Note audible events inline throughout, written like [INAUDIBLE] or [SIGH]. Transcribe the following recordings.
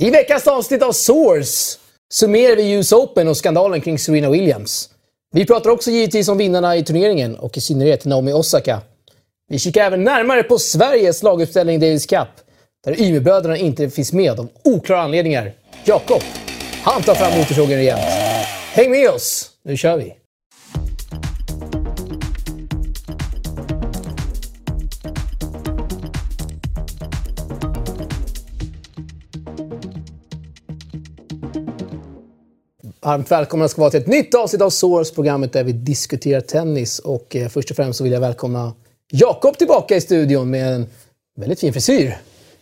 I veckans avsnitt av Source summerar vi US Open och skandalen kring Serena Williams. Vi pratar också givetvis om vinnarna i turneringen och i synnerhet Naomi Osaka. Vi kikar även närmare på Sveriges laguppställning Davis Cup, där Ymerbröderna inte finns med av oklara anledningar. Jakob, han tar fram motorsågen rejält. Häng med oss, nu kör vi! Varmt välkomna ska vara till ett nytt avsnitt av Source, programmet där vi diskuterar tennis. Och eh, först och främst så vill jag välkomna Jakob tillbaka i studion med en väldigt fin frisyr.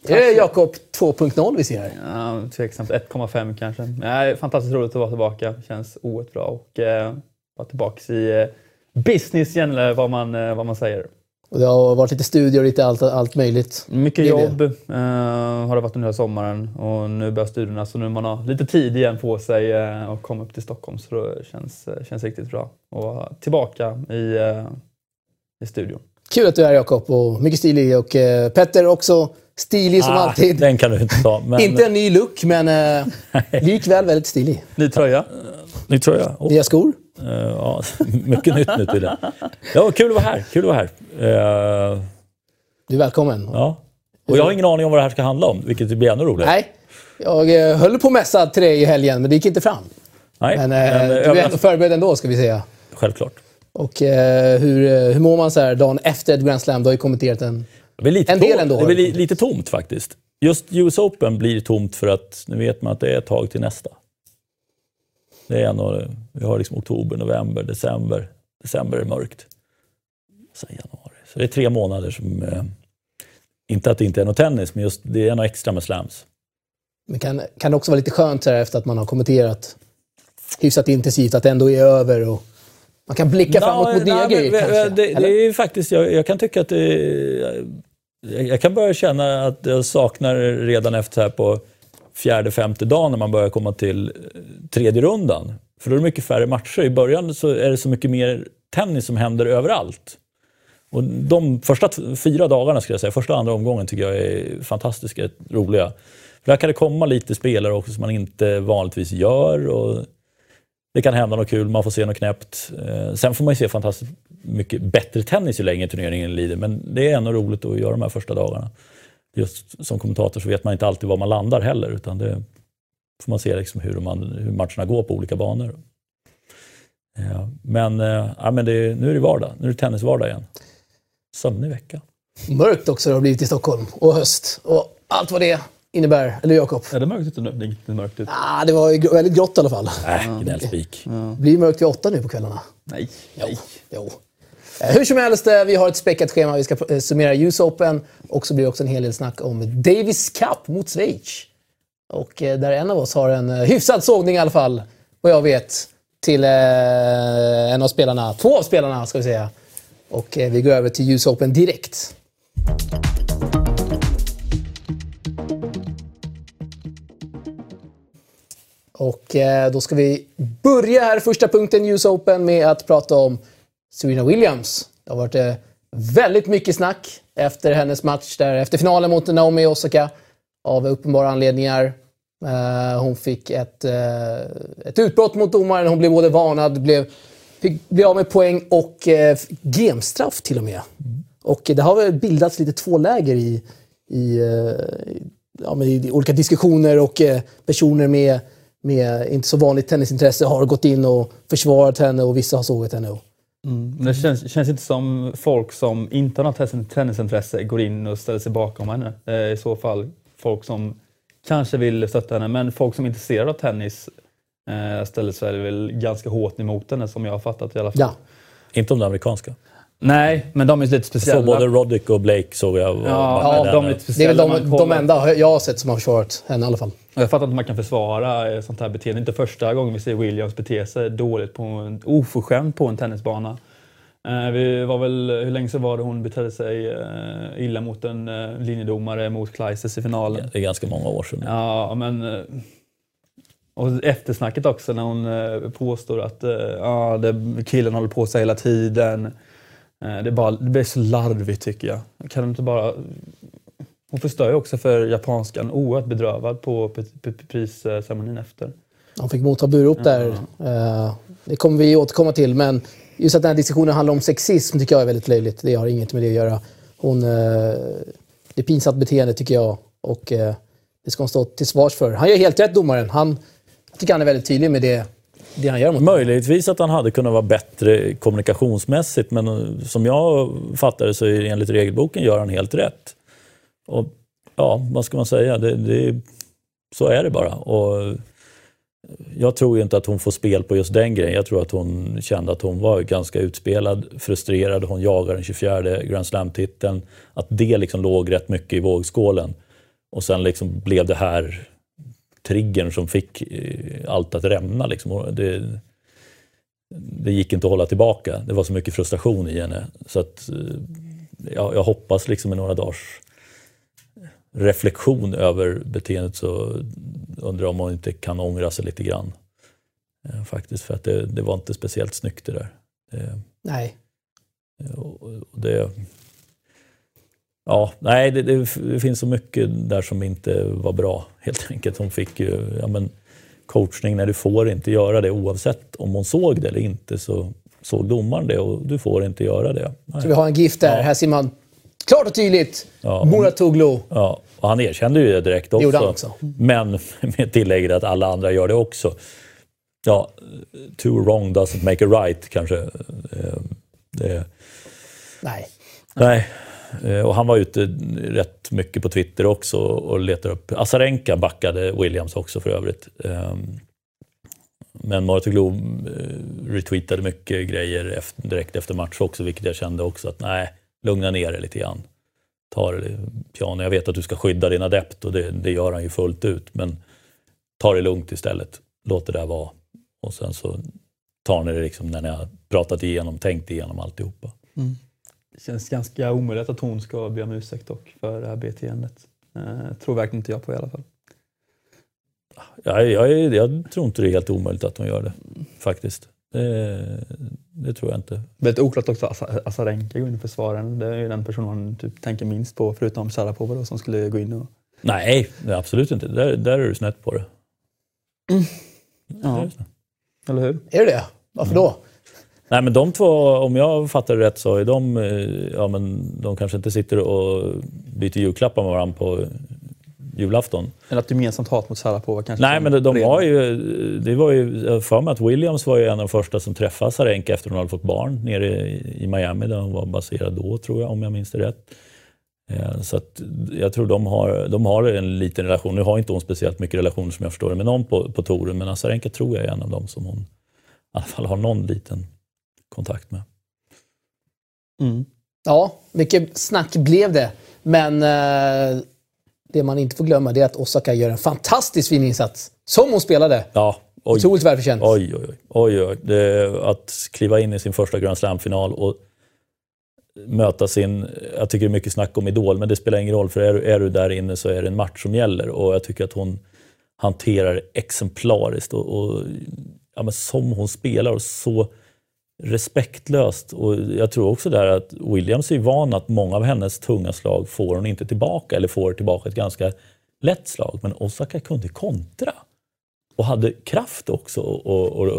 Är det Jakob 2.0 vi ser här? Ja, tveksamt. 1,5 kanske. Nej, fantastiskt roligt att vara tillbaka. Känns oerhört bra och eh, vara tillbaka i eh, business igen, eller vad man, eh, vad man säger. Och det har varit lite studier och lite allt, allt möjligt. Mycket jobb eh, har det varit under sommaren och nu börjar studierna så nu man har lite tid igen på sig eh, och komma upp till Stockholm så det känns, eh, känns riktigt bra att vara tillbaka i, eh, i studion. Kul att du är här Jakob och mycket stilig. Och eh, Petter också stilig som Ah, alltid. Den kan du inte ta. Men, Inte en ny look, men eh, likväl väldigt stilig. Ny tröja. Ny tröja. Och, Nya skor. eh, ja, [LAUGHS] mycket nytt nu tydligen. Ja, kul att vara här. Kul att vara här. Eh, Du är välkommen. ja. Och jag har ingen aning om vad det här ska handla om, vilket blir ännu roligare. Nej, jag eh, höll på att mässa till dig i helgen, men det gick inte fram. Nej, Men, men, eh, eh, du är ändå förberedd ändå, ska vi säga. Självklart. Och eh, hur, eh, hur mår man så här dagen efter ett Grand Slam? Du har ju kommenterat en... Det lite, En del tomt. ändå det blir lite tomt faktiskt. Just US Open blir tomt för att nu vet man att det är ett tag till nästa. Det är ändå, vi har liksom oktober, november, december. December är mörkt. Sen januari. Så det är tre månader som... Eh, inte att det inte är något tennis, men just det är något extra med slams. Men kan, kan det också vara lite skönt så här efter att man har kommenterat hyfsat intensivt, att det ändå är över och man kan blicka framåt mot nya nej, grejer? Det, det är ju faktiskt, jag, jag kan tycka att det, jag, kan börja känna att jag saknar redan efter här på fjärde, femte dagen när man börjar komma till eh, tredje rundan. För då är det mycket färre matcher. I början så är det så mycket mer tennis som händer överallt. Och de första fyra dagarna, skulle jag säga, första och andra omgången tycker jag är fantastiska, roliga. För där kan det komma lite spelare också som man inte vanligtvis gör. Och det kan hända något kul, man får se något knäppt. Eh, sen får man ju se fantastiskt mycket bättre tennis ju längre turneringen lider. Men det är ändå roligt att göra de här första dagarna. Just som kommentator så vet man inte alltid var man landar heller. Utan det får man se liksom hur, man, hur matcherna går på olika banor. Ja, men eh, ja, men det, nu är det vardag. Nu är det tennisvardag igen. Sömnig vecka. Mörkt också det har blivit i Stockholm. Och höst. Och allt vad det innebär. Eller Jakob? Är det mörkt ute nu? Det är inte mörkt ut. Ah, det var väldigt grått i alla fall. Äh, gnällspik. Det blir mörkt vid åtta nu på kvällarna. Nej. Jo. jo. Eh, hur som helst, eh, vi har ett späckat schema. Vi ska eh, summera US Open och så blir det också en hel del snack om Davis Cup mot Schweiz. Och där en av oss har en hyfsad sågning i alla fall, vad jag vet, till en av spelarna. Två av spelarna, ska vi säga. Och vi går över till US Open direkt. Och då ska vi börja här, första punkten US Open, med att prata om Serena Williams. Det har varit eh, väldigt mycket snack efter hennes match där, efter finalen mot Naomi Osaka. Av uppenbara anledningar. Eh, hon fick ett, eh, ett utbrott mot domaren. Hon blev både varnad, blev, fick bli av med poäng och gemstraff till och med. Och det har väl bildats lite två läger i, i, ja, i olika diskussioner och personer med, med inte så vanligt tennisintresse har gått in och försvarat henne och vissa har sågat henne. Men det känns, känns inte som folk som inte har något tennis- tennisintresse går in och ställer sig bakom henne. Det är I så fall folk som kanske vill stötta henne, men folk som är intresserade av tennis eh, ställer sig väl ganska hårt emot henne som jag har fattat i alla fall. ja. Inte om det amerikanska. Nej, men de är lite speciella. såg både Roddick och Blake såg jag. ja, var de är lite Det är väl speciella. de, de enda jag har sett som har försvarat henne i alla fall. Jag fattar inte hur man kan försvara eh, sånt här beteende. Inte första gången vi ser Williams bete sig dåligt på en oförskämt på en tennisbana. Eh, Vi var väl, hur länge sedan var det hon betedde sig eh, illa mot en eh, linjedomare mot Kleises i finalen? Det är ganska många år sedan. Ja, men... Och eftersnacket också när hon påstår att ja, det, killen håller på sig hela tiden. Det, är bara, det blir så larvigt tycker jag. Kan du inte bara Hon förstör ju också för japanskan. Oerhört bedrövad på prisceremonin efter. Hon fick motta burop där. Uh, det kommer vi återkomma till. Men just att den här diskussionen handlar om sexism tycker jag är väldigt löjligt. Det har inget med det att göra. Hon, eh, det är pinsamt beteende tycker jag. Och eh, det ska hon stå till svars för. Han gör helt rätt domaren. Han, jag tycker han är väldigt tydlig med det, det han gör mot Möjligtvis att han hade kunnat vara bättre kommunikationsmässigt men eh, som jag fattar det så är enligt regelboken gör han helt rätt. Och ja, vad ska man säga? Det, det, så är det bara. Och jag tror ju inte att hon får spel på just den grejen. Jag tror att hon kände att hon var ganska utspelad, frustrerad. Hon jagar den 24 Grand Slam-titeln. Att det liksom låg rätt mycket i vågskålen. Och sen liksom blev det här triggern som fick eh, allt att rämna. Liksom. Det, det gick inte att hålla tillbaka. Det var så mycket frustration i henne. Så att, eh, jag, jag hoppas liksom i några dagars reflektion över beteendet så undrar jag om hon inte kan ångra sig lite grann. Eh, faktiskt, för att det, det, var inte speciellt snyggt det där. Nej. Och, och det, ja, nej, det, det, finns så mycket där som inte var bra helt enkelt. Hon fick ju ja, men, coachning när du får inte göra det oavsett om hon såg det eller inte så såg domaren det och du får inte göra det. Nej. Så vi har en gift där. Ja. Här ser man klart och tydligt ja, Muratoglu. Ja, och han erkände ju det direkt också. Det också. Men [LAUGHS] med tillägget att alla andra gör det också. Ja, too wrong doesn't make a right kanske. Eh, det, nej. Nej. Eh, och han var ute rätt mycket på Twitter också och letade upp... Azarenka backade Williams också för övrigt. Ehm, men Muratoglu eh, retweetade mycket grejer direkt efter match också, vilket jag kände också att nej, lugna ner dig lite grann. Ta det piano. Jag vet att du ska skydda din adept och det, det gör han ju fullt ut, men ta det lugnt istället. Låt det där vara. Och sen så tar ni det liksom när ni har pratat igenom, tänkt igenom alltihopa. Mm. Det känns ganska omöjligt att hon ska be om ursäkt dock för det här beteendet. Eh, tror verkligen inte jag på i alla fall. Jag, jag, jag, tror inte det är helt omöjligt att hon gör det, faktiskt. Det, det tror jag inte. Väldigt oklart också att Asarenka går in i försvaren. Det är ju den personen man typ tänker minst på, förutom Sharapova som skulle gå in och... Nej, absolut inte. Där, där är du snett på det. Mm. Ja. Eller hur? Är det det? Varför mm. då? Nej men de två, om jag fattar det rätt så är de, eh, ja men de kanske inte sitter och byter julklappar med varandra på julafton. Eller att gemensamt hat mot Sarapova kanske? Nej, men de, de var ju... Det var ju för mig att Williams var ju en av de första som träffade Sarenka efter hon hade fått barn nere i Miami där hon var baserad då, tror jag, om jag minns det rätt. Eh, så att jag tror de har, de har en liten relation. Nu har inte hon speciellt mycket relation som jag förstår det med någon på, på touren, men Azarenka tror jag är en av dem som hon i alla fall har någon liten kontakt med. Mm. Ja, mycket snack blev det. Men eh, det man inte får glömma det är att Osaka gör en fantastiskt fin insats. Som hon spelade. Ja, oj. Otroligt välförtjänt. Oj, oj, oj. oj, Det, att kliva in i sin första Grand Slam-final och möta sin... Jag tycker det är mycket snack om Idol, men det spelar ingen roll för är, är du där inne så är det en match som gäller. Och jag tycker att hon hanterar det exemplariskt och, och ja, som hon spelar och så respektlöst. Och jag tror också där att Williams är van att många av hennes tunga slag får hon inte tillbaka eller får tillbaka ett ganska lätt slag. Men Osaka kunde kontra och hade kraft också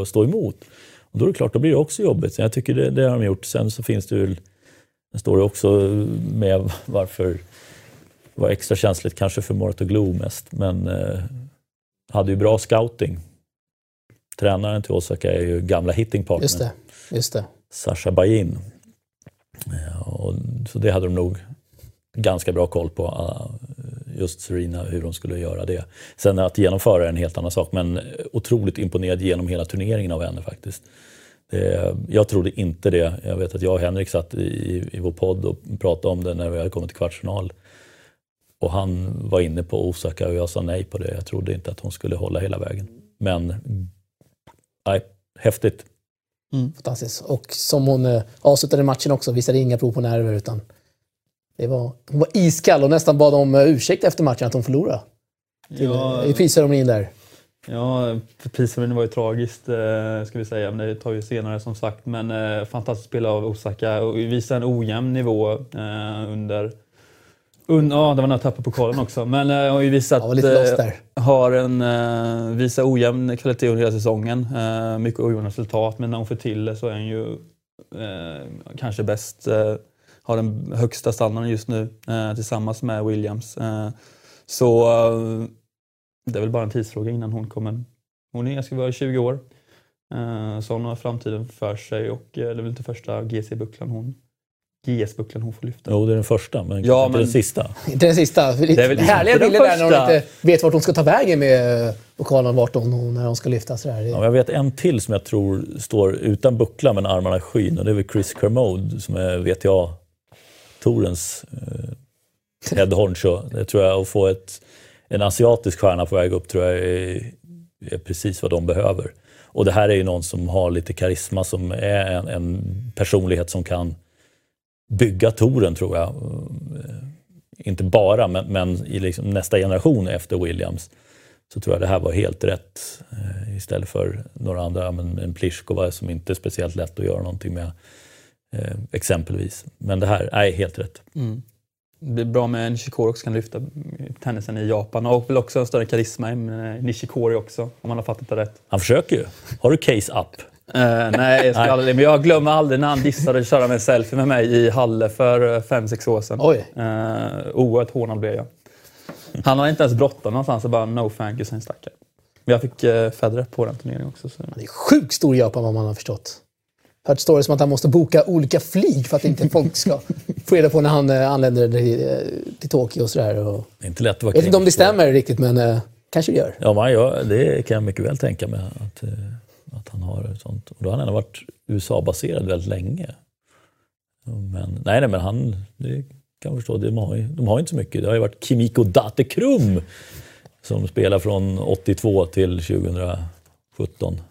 att stå emot. Och då är det klart, då blir det också jobbigt. Så jag tycker det, det har de gjort. Sen så finns det ju, det står det också med varför det var extra känsligt kanske för Morat och mest, men eh, hade ju bra scouting. Tränaren till Osaka är ju gamla hitting partner. Just det. Just det. Sasha Bajin. Eh, och, så det hade de nog ganska bra koll på, eh, just Serena, hur de skulle göra det. Sen att genomföra är en helt annan sak, men otroligt imponerad genom hela turneringen av henne faktiskt. Det, jag trodde inte det. Jag vet att jag och Henrik satt i, i vår podd och pratade om det när vi hade kommit till kvartsfinal. Och han var inne på Osaka och jag sa nej på det. Jag trodde inte att hon skulle hålla hela vägen. Men, nej, häftigt. Mm. Fantastiskt. Och som hon eh, avslutade matchen också, visade inga prov på nerver utan det var, hon var iskall och nästan bad om eh, ursäkt efter matchen att hon förlorade. Ja, I prisceremonin där. Ja, prisceremonin var ju tragiskt eh, ska vi säga, men det tar vi senare som sagt. Men eh, fantastiskt spel av Osaka och visar en ojämn nivå eh, under Un, ja, det var när jag tappade pokalen också. Men uh, har ju visat... Ja, lite lost där. Uh, har en, uh, visar ojämn kvalitet under hela säsongen. Uh, mycket ojämna resultat, men när hon får till det så är hon ju kanske bäst. har den högsta standarden just nu tillsammans med Williams. så det är väl bara en tidsfråga innan hon kommer... Hon är ganska vara 20 år. så hon har framtiden för sig och det är väl inte första GC-bucklan hon GS-bucklan hon får lyfta. Jo, det är den första, men ja, inte men... den sista. Inte den sista. Det är väl härliga bilder där när hon inte vet vart hon ska ta vägen med pokalen, vart hon, när hon ska lyfta. Sådär. Ja, jag vet en till som jag tror står utan buckla men armarna i skyn och det är väl Chris Kermode som är VTA-torens eh, head honcho. Det tror jag, att få ett, en asiatisk stjärna på väg upp tror jag är, är precis vad de behöver. Och det här är ju någon som har lite karisma, som är en, en personlighet som kan bygga touren tror jag. Eh, inte bara, men, men i liksom nästa generation efter Williams så tror jag det här var helt rätt. Eh, istället för några andra, men en Pliskova som inte är speciellt lätt att göra någonting med. Eh, exempelvis. Men det här är helt rätt. Mm. Det blir bra med Nishikori också, kan lyfta tennisen i Japan. Och väl också en större karisma med Nishikori också, om man har fattat det rätt. Han försöker ju. Har du case up? Uh, nej, jag, ska aldrig, men jag glömmer aldrig när han dissade att köra med en selfie med mig i Halle för 5-6 år sedan. Oj. Uh, oerhört hånad blev jag. Han har inte ens bråttom någonstans och bara no thank you, sen stack jag. Men jag fick uh, Federer på den turneringen också. Så. Det är sjukt stor i Japan vad man har förstått. Hört stories som att han måste boka olika flyg för att inte folk ska [LAUGHS] få reda på när han uh, anländer till, till Tokyo och sådär. Och... Det är inte lätt att vara Jag vet inte om det stämmer riktigt, men uh, kanske det gör. Ja, man gör, det kan jag mycket väl tänka mig. Att, att han har sånt. Och då har han ändå varit USA-baserad väldigt länge. Men, nej, nej, men han, det kan jag förstå, de har, ju, de har inte så mycket. Det har ju varit Kimiko Datekrum som spelar från 82 till 2017.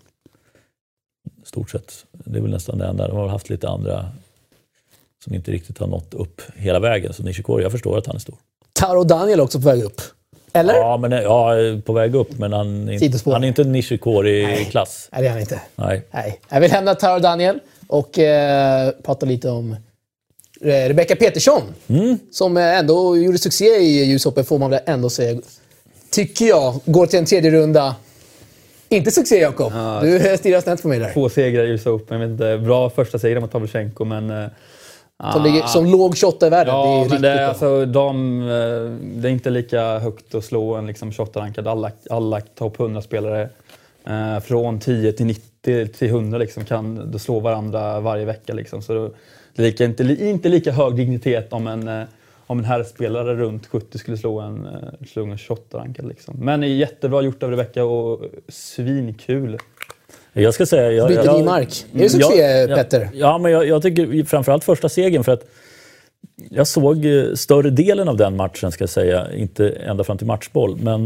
Stort sett. Det är väl nästan det enda. De har haft lite andra som inte riktigt har nått upp hela vägen. Så Nishikori, jag förstår att han är stor. Taro Daniel också på väg upp. Eller? Ja, men, ja, på väg upp, men han, han är inte en Nishikori-klass. Nej, det är han inte. Nej. Nej. Jag vill hämna Taro Daniel och eh, prata lite om eh, Rebecca Petersson. Mm. Som ändå gjorde succé i ljushoppet, får man väl ändå säga. Tycker jag. Går till en tredje runda. Inte succé, Jakob. Ja, du stirrar snett på mig där. Två segrar i US Open. Bra första seger mot Pavlyuchenko, men som, ligger, ah. som låg 28 i världen. Ja, det är men det är, alltså, de, eh, det är inte lika högt att slå en liksom 28-rankad. Alla, alla topp 100-spelare eh, från 10 till 90 till 100 liksom, kan slå varandra varje vecka. Liksom. Så det är inte, inte lika hög dignitet om en, eh, om en herrspelare runt 70 skulle slå en, eh, slå en 28-rankad. Liksom. Men jättebra gjort av Rebecka och svinkul. Jag ska säga... Jag, Byter jag, ny mark. Är det succé, jag, Petter? Ja, men jag, jag tycker framförallt första segern för att jag såg eh, större delen av den matchen, ska jag säga. Inte ända fram till matchboll, men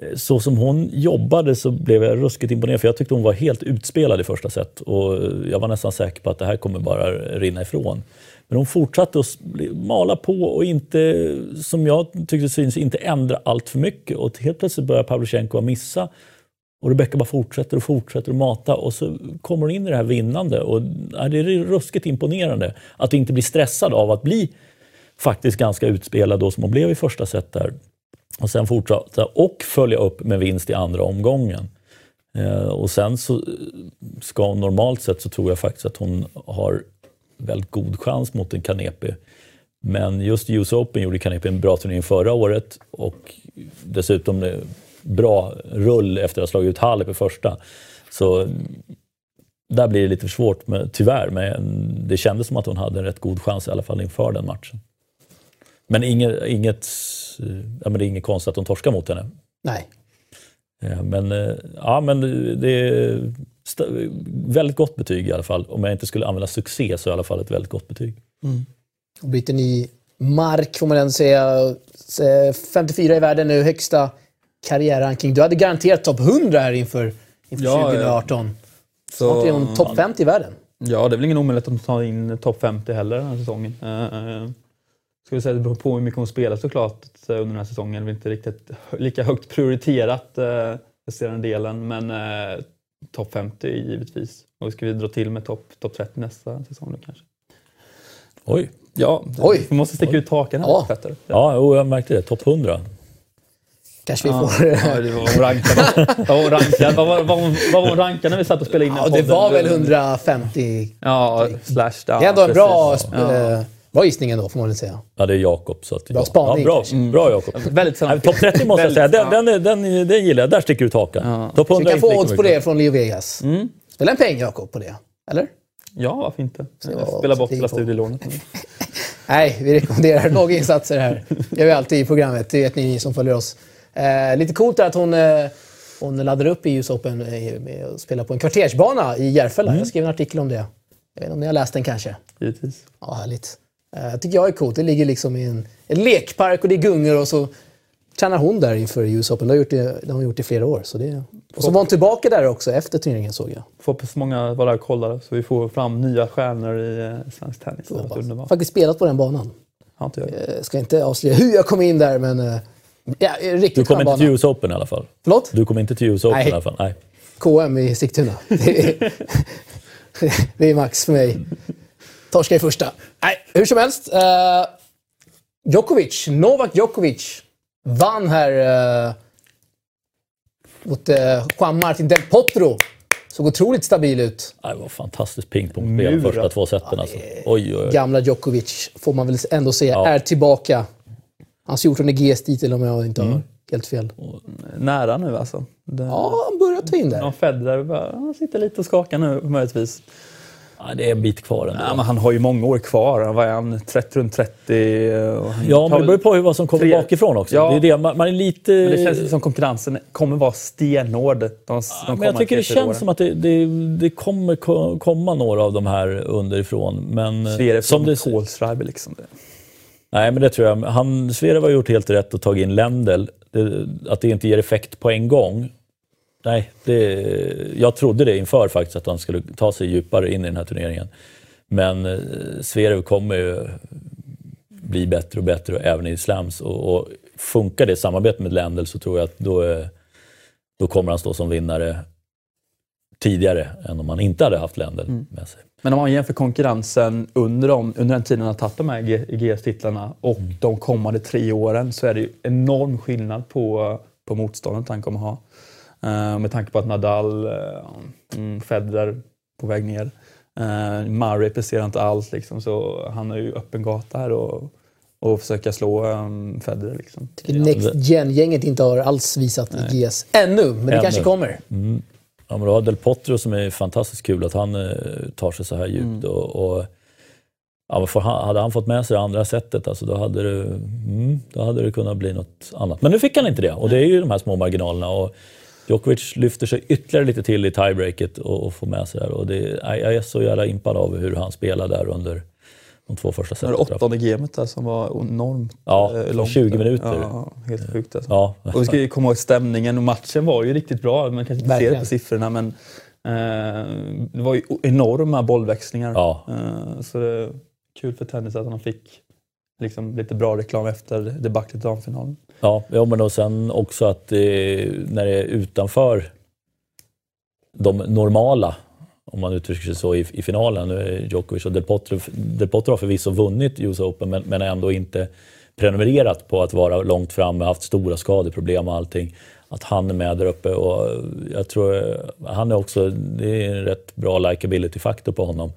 eh, så som hon jobbade så blev jag ruskigt imponerad för jag tyckte hon var helt utspelad i första set och jag var nästan säker på att det här kommer bara rinna ifrån. Men hon fortsatte att mala på och inte, som jag tyckte syns, inte ändra allt för mycket och helt plötsligt börjar Pavlyuchenko missa och Rebecka bara fortsätter och fortsätter att mata och så kommer hon in i det här vinnande. Och, ja, det är ruskigt imponerande att inte bli stressad av att bli faktiskt ganska utspelad då som hon blev i första set där. Och sen fortsätta och följa upp med vinst i andra omgången. Eh, och sen så eh, ska hon normalt sett så tror jag faktiskt att hon har väldigt god chans mot en Kanepi. Men just US Open gjorde Kanepi en bra turnering förra året och dessutom eh, bra rull efter att ha slagit ut Halep i första. Så där blir det lite svårt, med, tyvärr. Men det kändes som att hon hade en rätt god chans i alla fall inför den matchen. Men inget, inget, ja, men det är inget konstigt att hon torskar mot henne. Nej. Men, ja, men det är väldigt gott betyg i alla fall. Om jag inte skulle använda succé så är det i alla fall ett väldigt gott betyg. Mm. Och byter ny mark får man ändå säga. 54 i världen nu, högsta karriärranking. Du hade garanterat topp 100 här inför, inför ja, 2018. Ja. Snart är hon topp 50 i världen. Ja, det är väl ingen omöjlighet att ta in topp 50 heller den här säsongen. Uh, skulle säga det beror på hur mycket hon spelar såklart under den här säsongen. Det är inte riktigt lika högt prioriterat uh, resterande delen, men uh, topp 50 givetvis. Och ska vi dra till med topp top 30 nästa säsong då kanske? Oj. Ja, Oj. vi måste sticka ut hakan här Ja. Ja, jag märkte det. Topp 100. Kanske vi Ja, får... ja, det var rankad. Vad var rankad? Vad var, var, vad var rankad när vi satt och spelade in Ja, det podden? var väl 150. Ja, slash. Ja, Det är ändå en bra, precis. eh, bra gissning ändå, får man väl säga. Ja, det är Jakob. Så att, Bra spaning, Ja, bra, kanske. bra Jakob. Väldigt Nej, sannolikt. Topp 30 måste jag säga, Väldigt- den, den, är- den, är- den gillar jag. Där sticker du ut hakan. Ja. Topp Vi 100 kan få odds på det från Leo Vegas. Spela en peng, Jakob, på det. Eller? Ja, varför inte? Spelar bort det hela studielånet. [LAUGHS] Nej, vi rekommenderar [LAUGHS] låga insatser här. Det gör vi alltid i programmet. Det vet ni som följer oss. Eh, lite coolt är att hon, eh, hon laddar upp i US Open eh, med att spela på en kvartersbana i Järfälla. Jag skrev en artikel om det. Jag vet inte om ni har läst den kanske? Givetvis. Ja, härligt. Eh, tycker jag är coolt. Det ligger liksom i en, en lekpark och det är gungor och så tränar hon där inför US Open. Det har, gjort det, det har gjort i flera år. Så det, och så var hon tillbaka där också efter turneringen såg jag. Får så många vara där och kolla så vi får fram nya stjärnor i eh, svensk tennis. Det har. Faktiskt spelat på den banan. Har inte jag. Ska inte avslöja hur jag kom in där men... Eh, ja, riktigt Du kommer inte till. US Open i alla fall. Förlåt? Du kommer inte till US Open Nej. i alla fall. Nej. KM i Sigtuna. Det [LAUGHS] är, det är max för mig. Torska i första. Nej, hur som helst. Eh, Djokovic, Novak Djokovic, vann här eh, mot eh, Juan Martin Del Potro. Såg otroligt stabil ut. Det var fantastiskt pingpongspel de första två seten. Alltså. Oj, oj, oj. Gamla Djokovic, får man väl ändå säga, Ja. är tillbaka. Hans 14 GS-titel om jag inte Mm. har helt fel. Nära nu alltså. Det, Ja, han börjar ta in där. Ja, Federer han sitter lite och skakar nu möjligtvis. Ja, det är en bit kvar ändå. Ja, men han har ju många år kvar. Han var han 30, runt 30. och han Ja, men det beror på vad som kommer tre- bakifrån också. Ja. Det är det. Man, man är lite... Men det känns som konkurrensen kommer vara stenhård. De, de men jag tycker det känns som att det, det, det kommer ko- komma några av de här underifrån. Men eh, Zverev som som det, Kohlschreiber liksom. Nej, men det tror jag. Han, Sverige har gjort helt rätt och tagit in Lendl. Att det inte ger effekt på en gång. Nej, det, jag trodde det inför faktiskt, att han skulle ta sig djupare in i den här turneringen. Men eh, Zverev kommer ju bli bättre och bättre även i slams. Och, och funkar det samarbetet med Lendl så tror jag att då, eh, då kommer han stå som vinnare tidigare än om han inte hade haft Lendl med sig. Men om man jämför konkurrensen under, de, under den tiden han har tagit de här GS-titlarna och de kommande tre åren så är det ju enorm skillnad på, på motståndet han kommer ha. Eh, med tanke på att Nadal, uh, mm, Federer på väg ner. Uh, Murray presterar inte alls liksom, så han har ju öppen gata här och, och försöka slå um, Federer. Liksom. Next Gen-gänget inte har alls visat GS ännu, men det Ännu. kanske kommer. Ja, men du har Del Potro som är fantastiskt kul att han eh, tar sig så här djupt. Och, och, ja, för, hade han fått med sig det andra sättet, alltså, då, hade det, mm, då hade det kunnat bli något annat. Men nu fick han inte det och det är ju de här små marginalerna. Och Djokovic lyfter sig ytterligare lite till i tiebreaket och, och får med sig det. Och det, jag är så jävla impad av hur han spelar där under de två första seten. det åttonde gamet där som var enormt Ja, eh, långt. 20 minuter. Ja, helt sjukt alltså. Ja, Och vi ska ju komma ihåg stämningen och matchen var ju riktigt bra. Man kanske inte ser det på siffrorna men eh, det var ju enorma bollväxlingar. Ja. Eh, så det är kul för tennis att han fick liksom, lite bra reklam efter debaclet i damfinalen. Ja, ja men och sen också att eh, när det är utanför de normala, om man uttrycker sig så, i, i finalen. Nu är Djokovic och Del Potro, Del Potro har förvisso vunnit US Open men, men ändå inte prenumererat på att vara långt framme, haft stora skadeproblem och allting. Att han är med där uppe och jag tror han är också, det är en rätt bra likability-faktor på honom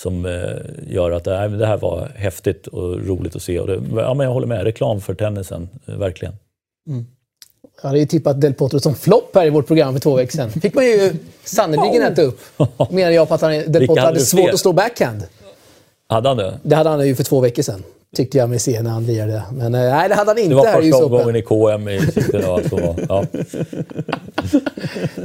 som eh, gör att det här, det här var häftigt och roligt att se. Och det, ja, men jag håller med, reklam för tennisen, eh, verkligen. verkligen. Jag hade ju tippat Del Potro som flopp här i vårt program för två veckor sedan. fick man ju sannerligen äta upp. Menar jag på att han, Del Potro hade svårt att slå backhand. Hade han det? Det hade han ju för två veckor sedan. Tyckte jag mig se när han lirade. Men eh, nej, det hade han Det inte var i US första omgången i KM i Sigtuna. alltså. Ja.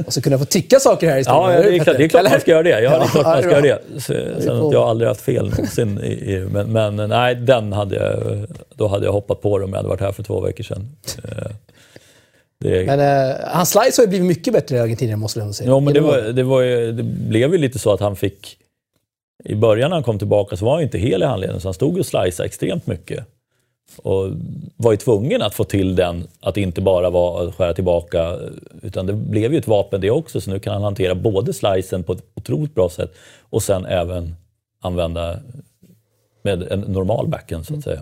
Och så kunna få tycka saker här i studion. Ja, det är, klart, det är klart man ska göra det. Ja, det är klart man ska göra det. Sen att jag har aldrig haft fel någonsin. I, i, men, men nej, den hade jag, då hade jag hoppat på det om jag hade varit här för två veckor sedan. Det, Men eh, hans slice har ju blivit mycket bättre i Argentinien måste jag ändå säga. Ja, men det, var, det, var ju, det blev ju lite så att han fick... I början när han kom tillbaka så var han ju inte hel i handleden, så han stod och slicea extremt mycket. Och var ju tvungen att få till den, att inte bara vara att skära tillbaka, utan det blev ju ett vapen det också, så nu kan han hantera både slicen på ett otroligt bra sätt och sen även använda med en normal backhand så att säga.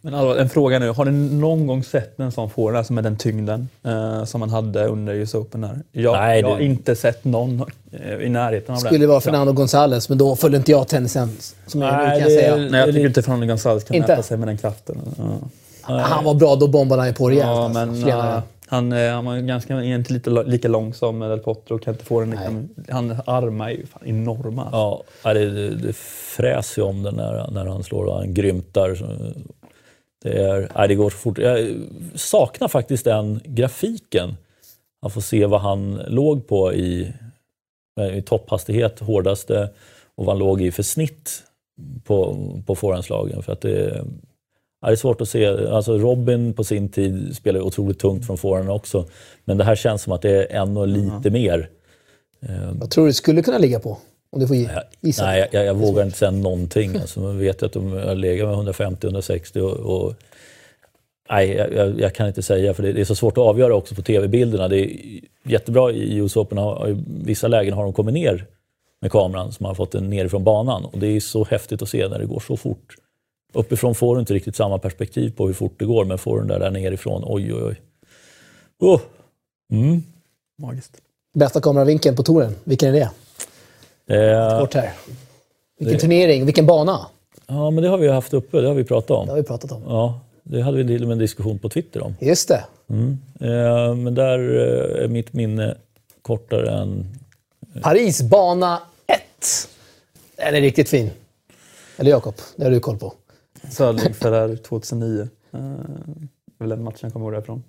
Men allvar, en fråga nu. Har ni någon gång sett en sån forehand, alltså med den tyngden eh, som man hade under US Open? Där? Jag, Nej, jag har inte sett någon eh, i närheten av Skulle det. vara Fernando González, men då följde inte jag tennisen. Som jag nu Nej, kan det- säga. Nej, jag tycker inte Fernando González kan Inte? mäta sig med den kraften. Ja. Han var bra, då bombade han ju på rejält. Ja, alltså. men Senare. äh, han, eh, han var ganska, egentligen lite lika lång som Del Potro och kan inte få den liksom, Han armar är ju fan enorma. Ja, det, det, det fräser ju om den när, när han slår och han grymtar. Det, är, nej, det går så fort. Jag saknar faktiskt den grafiken. Man får se vad han låg på i, i topphastighet, hårdaste, och vad han låg i för snitt på, på forehandslagen. För att det, ja, det är svårt att se. Alltså Robin på sin tid spelade otroligt tungt från forehanden också. Men det här känns som att det är ännu lite mer. Vad tror du det skulle kunna ligga på? Om du får gissa. Nej, jag, jag, jag vågar inte säga någonting. Alltså, man vet att de har legat med 150-160 och, och Nej, jag, jag, kan inte säga för det, det är så svårt att avgöra också på tv-bilderna. Det är jättebra i US Open, i vissa lägen har de kommit ner med kameran man har fått den nerifrån banan. Och det är så häftigt att se när det går så fort. Uppifrån får du inte riktigt samma perspektiv på hur fort det går, men får du den där, där nerifrån, oj oj oj. Oh. Mm. Magiskt. Bästa kameravinkeln på touren, vilken är det? Eh, Kort här. Vilken turnering, vilken bana? ja, men det har vi haft uppe, det har vi pratat om. Det har vi pratat om. Ja, det hade vi till och med en diskussion på Twitter om. Just det. Eh, men där eh, är mitt minne kortare än... Paris, bana 1. Den är riktigt fin. Eller Jakob, det har du koll på. Söderling Ferrer 2009. Uh, väl den matchen jag kommer ihåg därifrån.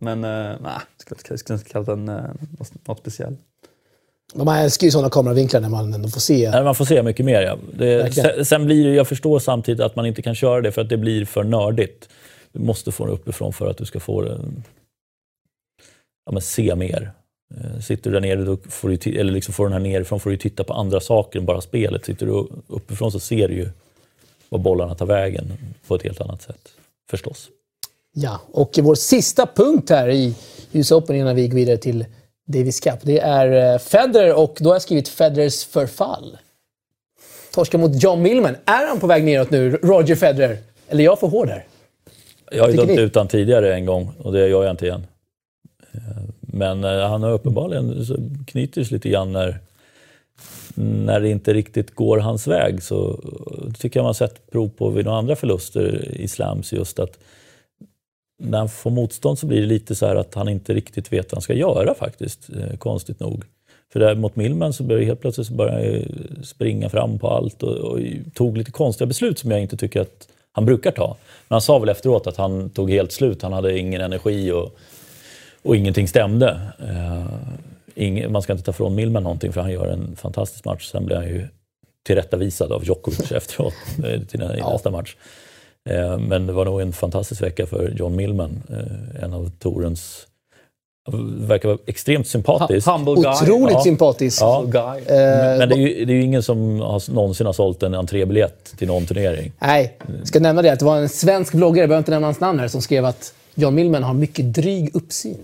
Men uh, nej, jag skulle inte kalla den uh, något speciellt. De älskar ju sådana kameravinklar när man ändå får se. Nej, man får se mycket mer. Ja. Det, sen, sen blir det, jag förstår samtidigt att man inte kan köra det för att det blir för nördigt. Du måste få det uppifrån för att du ska få det, ja, men se mer. Eh, Sitter du där nere, då får du, eller liksom får den här nerifrån får du titta på andra saker än bara spelet. Sitter du uppifrån så ser du ju var bollarna tar vägen på ett helt annat sätt. Förstås. Ja, och vår sista punkt här i US Open innan vi går vidare till Davis Cup, det är eh, Federer och då har jag skrivit Federers förfall. Torska mot John Millman. Är han på väg neråt nu, Roger Federer? Eller är jag för hård här? Jag har ju dömt ut han tidigare en gång och det gör jag inte igen. Eh, Men eh, han har uppenbarligen knyter sig lite grann när, när det inte riktigt går hans väg. Så tycker jag man har sett prov på vid några andra förluster i slams just att när han får motstånd så blir det lite så här att han inte riktigt vet vad han ska göra faktiskt, eh, konstigt nog. För där mot Millman så började helt plötsligt så började han springa fram på allt och, och tog lite konstiga beslut som jag inte tycker att han brukar ta. Men han sa väl efteråt att han tog helt slut, han hade ingen energi och, och ingenting stämde. Eh, ingen, man ska inte ta från Millman någonting för han gör en fantastisk match. Sen blir han ju tillrättavisad av Djokovic [LAUGHS] efteråt eh, till nä- Ja. nästa match. Eh, Men det var nog en fantastisk vecka för John Millman, eh, en av Torens verkar vara extremt sympatisk. Humble guy. Otroligt Ja. sympatisk. Ja. Guy. Eh, Men det är, ju, det är ju ingen som har, någonsin har sålt en entrébiljett till någon turnering. Nej, jag ska nämna det att det var en svensk bloggare, jag behöver inte nämna hans namn här, som skrev att John Millman har mycket dryg uppsyn.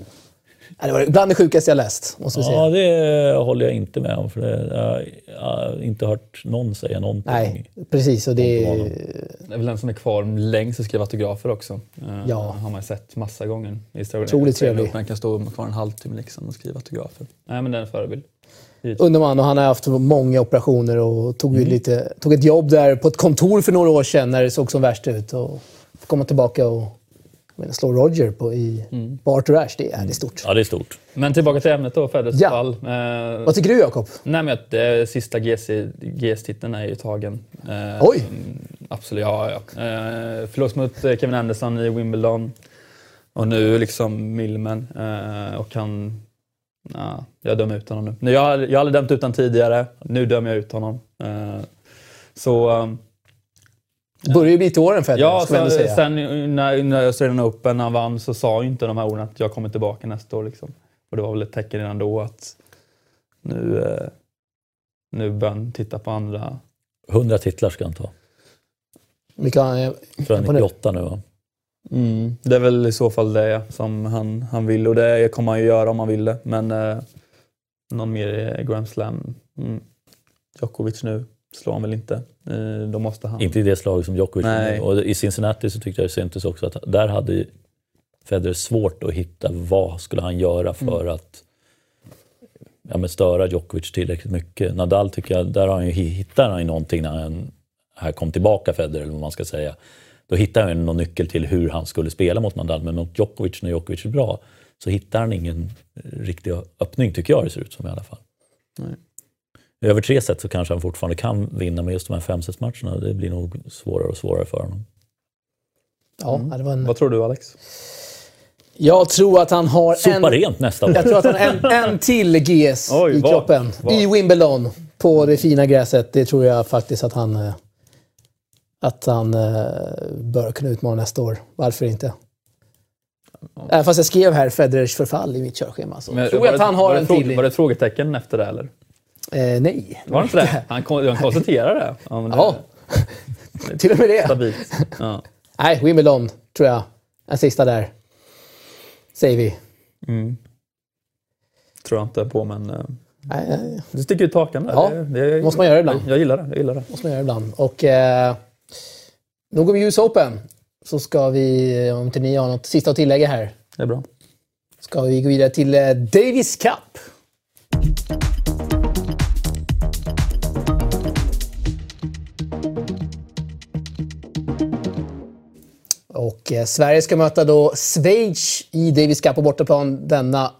Det var bland det sjukaste jag läst, måste vi säga. Ja, det håller jag inte med om. För det, jag, jag har inte hört någon säga någonting. Nej, precis. Och det Det är väl den som är kvar längst och skriver autografer också. Eh, Ja. har man sett massa gånger. Otroligt trevlig. Man kan stå kvar en halvtimme liksom och skriva autografer. Nej, men den är en förebild. underman och han har haft många operationer och tog, ju lite, tog ett jobb där på ett kontor för några år sedan när det såg som värst ut. Och komma tillbaka och menar, slå Roger på, i, på Arthur Ashe, det är, det är stort. Ja, det är stort. Men tillbaka till ämnet då, Federers Ja. fall. Eh, Vad tycker du Jakob? Nej, men att eh, sista GS-titeln är ju tagen. Eh, Oj! mm, Absolut, ja. ja. Eh, förlust mot eh, Kevin Anderson i Wimbledon. Och nu liksom Millman. Eh, och han... Nah, jag dömer ut honom nu. nu jag, har- jag aldrig dömt ut honom tidigare. Nu dömer jag ut honom. Eh, så... Det börjar ju bli till åren Federer, Ja, ska så, säga. sen när, när Australian Open när han vann så sa ju inte de här orden att jag kommer tillbaka nästa år. Liksom. Och det var väl ett tecken redan då att nu, eh, nu börjar han titta på andra. 100 titlar ska han ta. Han- Jag tror han är Imponerande. 98 nu va? Det är väl i så fall det som han, han vill och det kommer han ju göra om han vill det. Men eh, någon mer eh, Grand Slam. Mm. Djokovic nu. Slår han väl inte. Eh, Då måste han... Inte i det slaget som Djokovic. Nej. Och I Cincinnati så tyckte jag syntes också att där hade Federer svårt att hitta vad skulle han göra för Mm. att ja, men störa Djokovic tillräckligt mycket. Nadal tycker jag, där har han ju, hittar han ju någonting när han här kom tillbaka Federer, eller vad man ska säga. Då hittar han någon nyckel till hur han skulle spela mot Nadal. Men mot Djokovic, när Djokovic är bra, så hittar han ingen riktig öppning, tycker jag det ser ut som i alla fall. Nej. Över tre set så kanske han fortfarande kan vinna, men just de här femsetsmatcherna, det blir nog svårare och svårare för honom. Ja, det var en... Vad tror du Alex? Jag tror att han har en... Sopa rent nästa år. Jag tror att han har en, en till GS [LAUGHS] Oj, i kroppen. Vad? I Wimbledon. På det fina gräset. Det tror jag faktiskt att han... eh, Att han eh, bör kunna utmana nästa år. Varför inte? Även fast jag skrev här Federers förfall i mitt körschema så Men tror var jag att det- han var har det en till. Var det ett frågetecken efter det eller? Eh, nej. Var det inte det? Han, han konstaterar det. Ja, det Ja, [LAUGHS] till och med det. stabilt. Ja. Nej, Wimbledon tror jag. En sista där. Säger vi. Mm. Tror jag inte på men... eh, Nej, nej, Du sticker ut hakan där. Ja, det, det, måste man göra ibland. Jag, jag gillar det. Jag gillar det. måste man göra ibland. Och eh, nog om US Open. Så ska vi, om inte ni har något sista att tillägga här, Det är bra. ska vi gå vidare till eh, Davis Cup. Och eh, Sverige ska möta då Schweiz i Davis Cup på bortaplan denna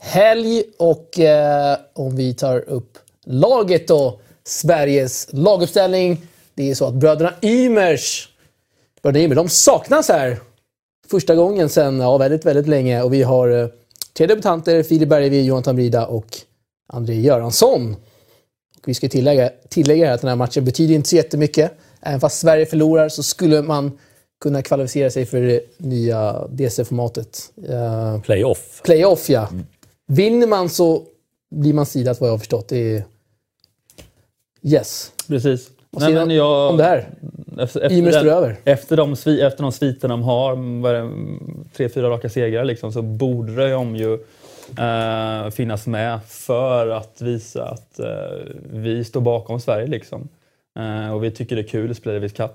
helg. Och eh, om vi tar upp laget då, Sveriges laguppställning. Det är så att bröderna Ymers, bröderna Ymer, de saknas här första gången sedan ja, väldigt, väldigt länge. Och vi har eh, tre debutanter, Filip Bergevi, Jonathan Brida och André Göransson. Och vi ska tillägga, tillägga här att den här matchen betyder inte så jättemycket. Även fast Sverige förlorar så skulle man kunna kvalificera sig för det nya DC-formatet. Uh, Playoff. Playoff, ja. Vinner man så blir man sidat vad jag har förstått. Det är... Yes. Precis. Vad säger du jag, om det här? Efter, den- står över. efter, de, efter de sviterna de har, det, tre, fyra raka segrar, liksom, så borde de ju eh, finnas med för att visa att eh, vi står bakom Sverige. Liksom. Eh, och vi tycker det är kul att spela Davis Cup.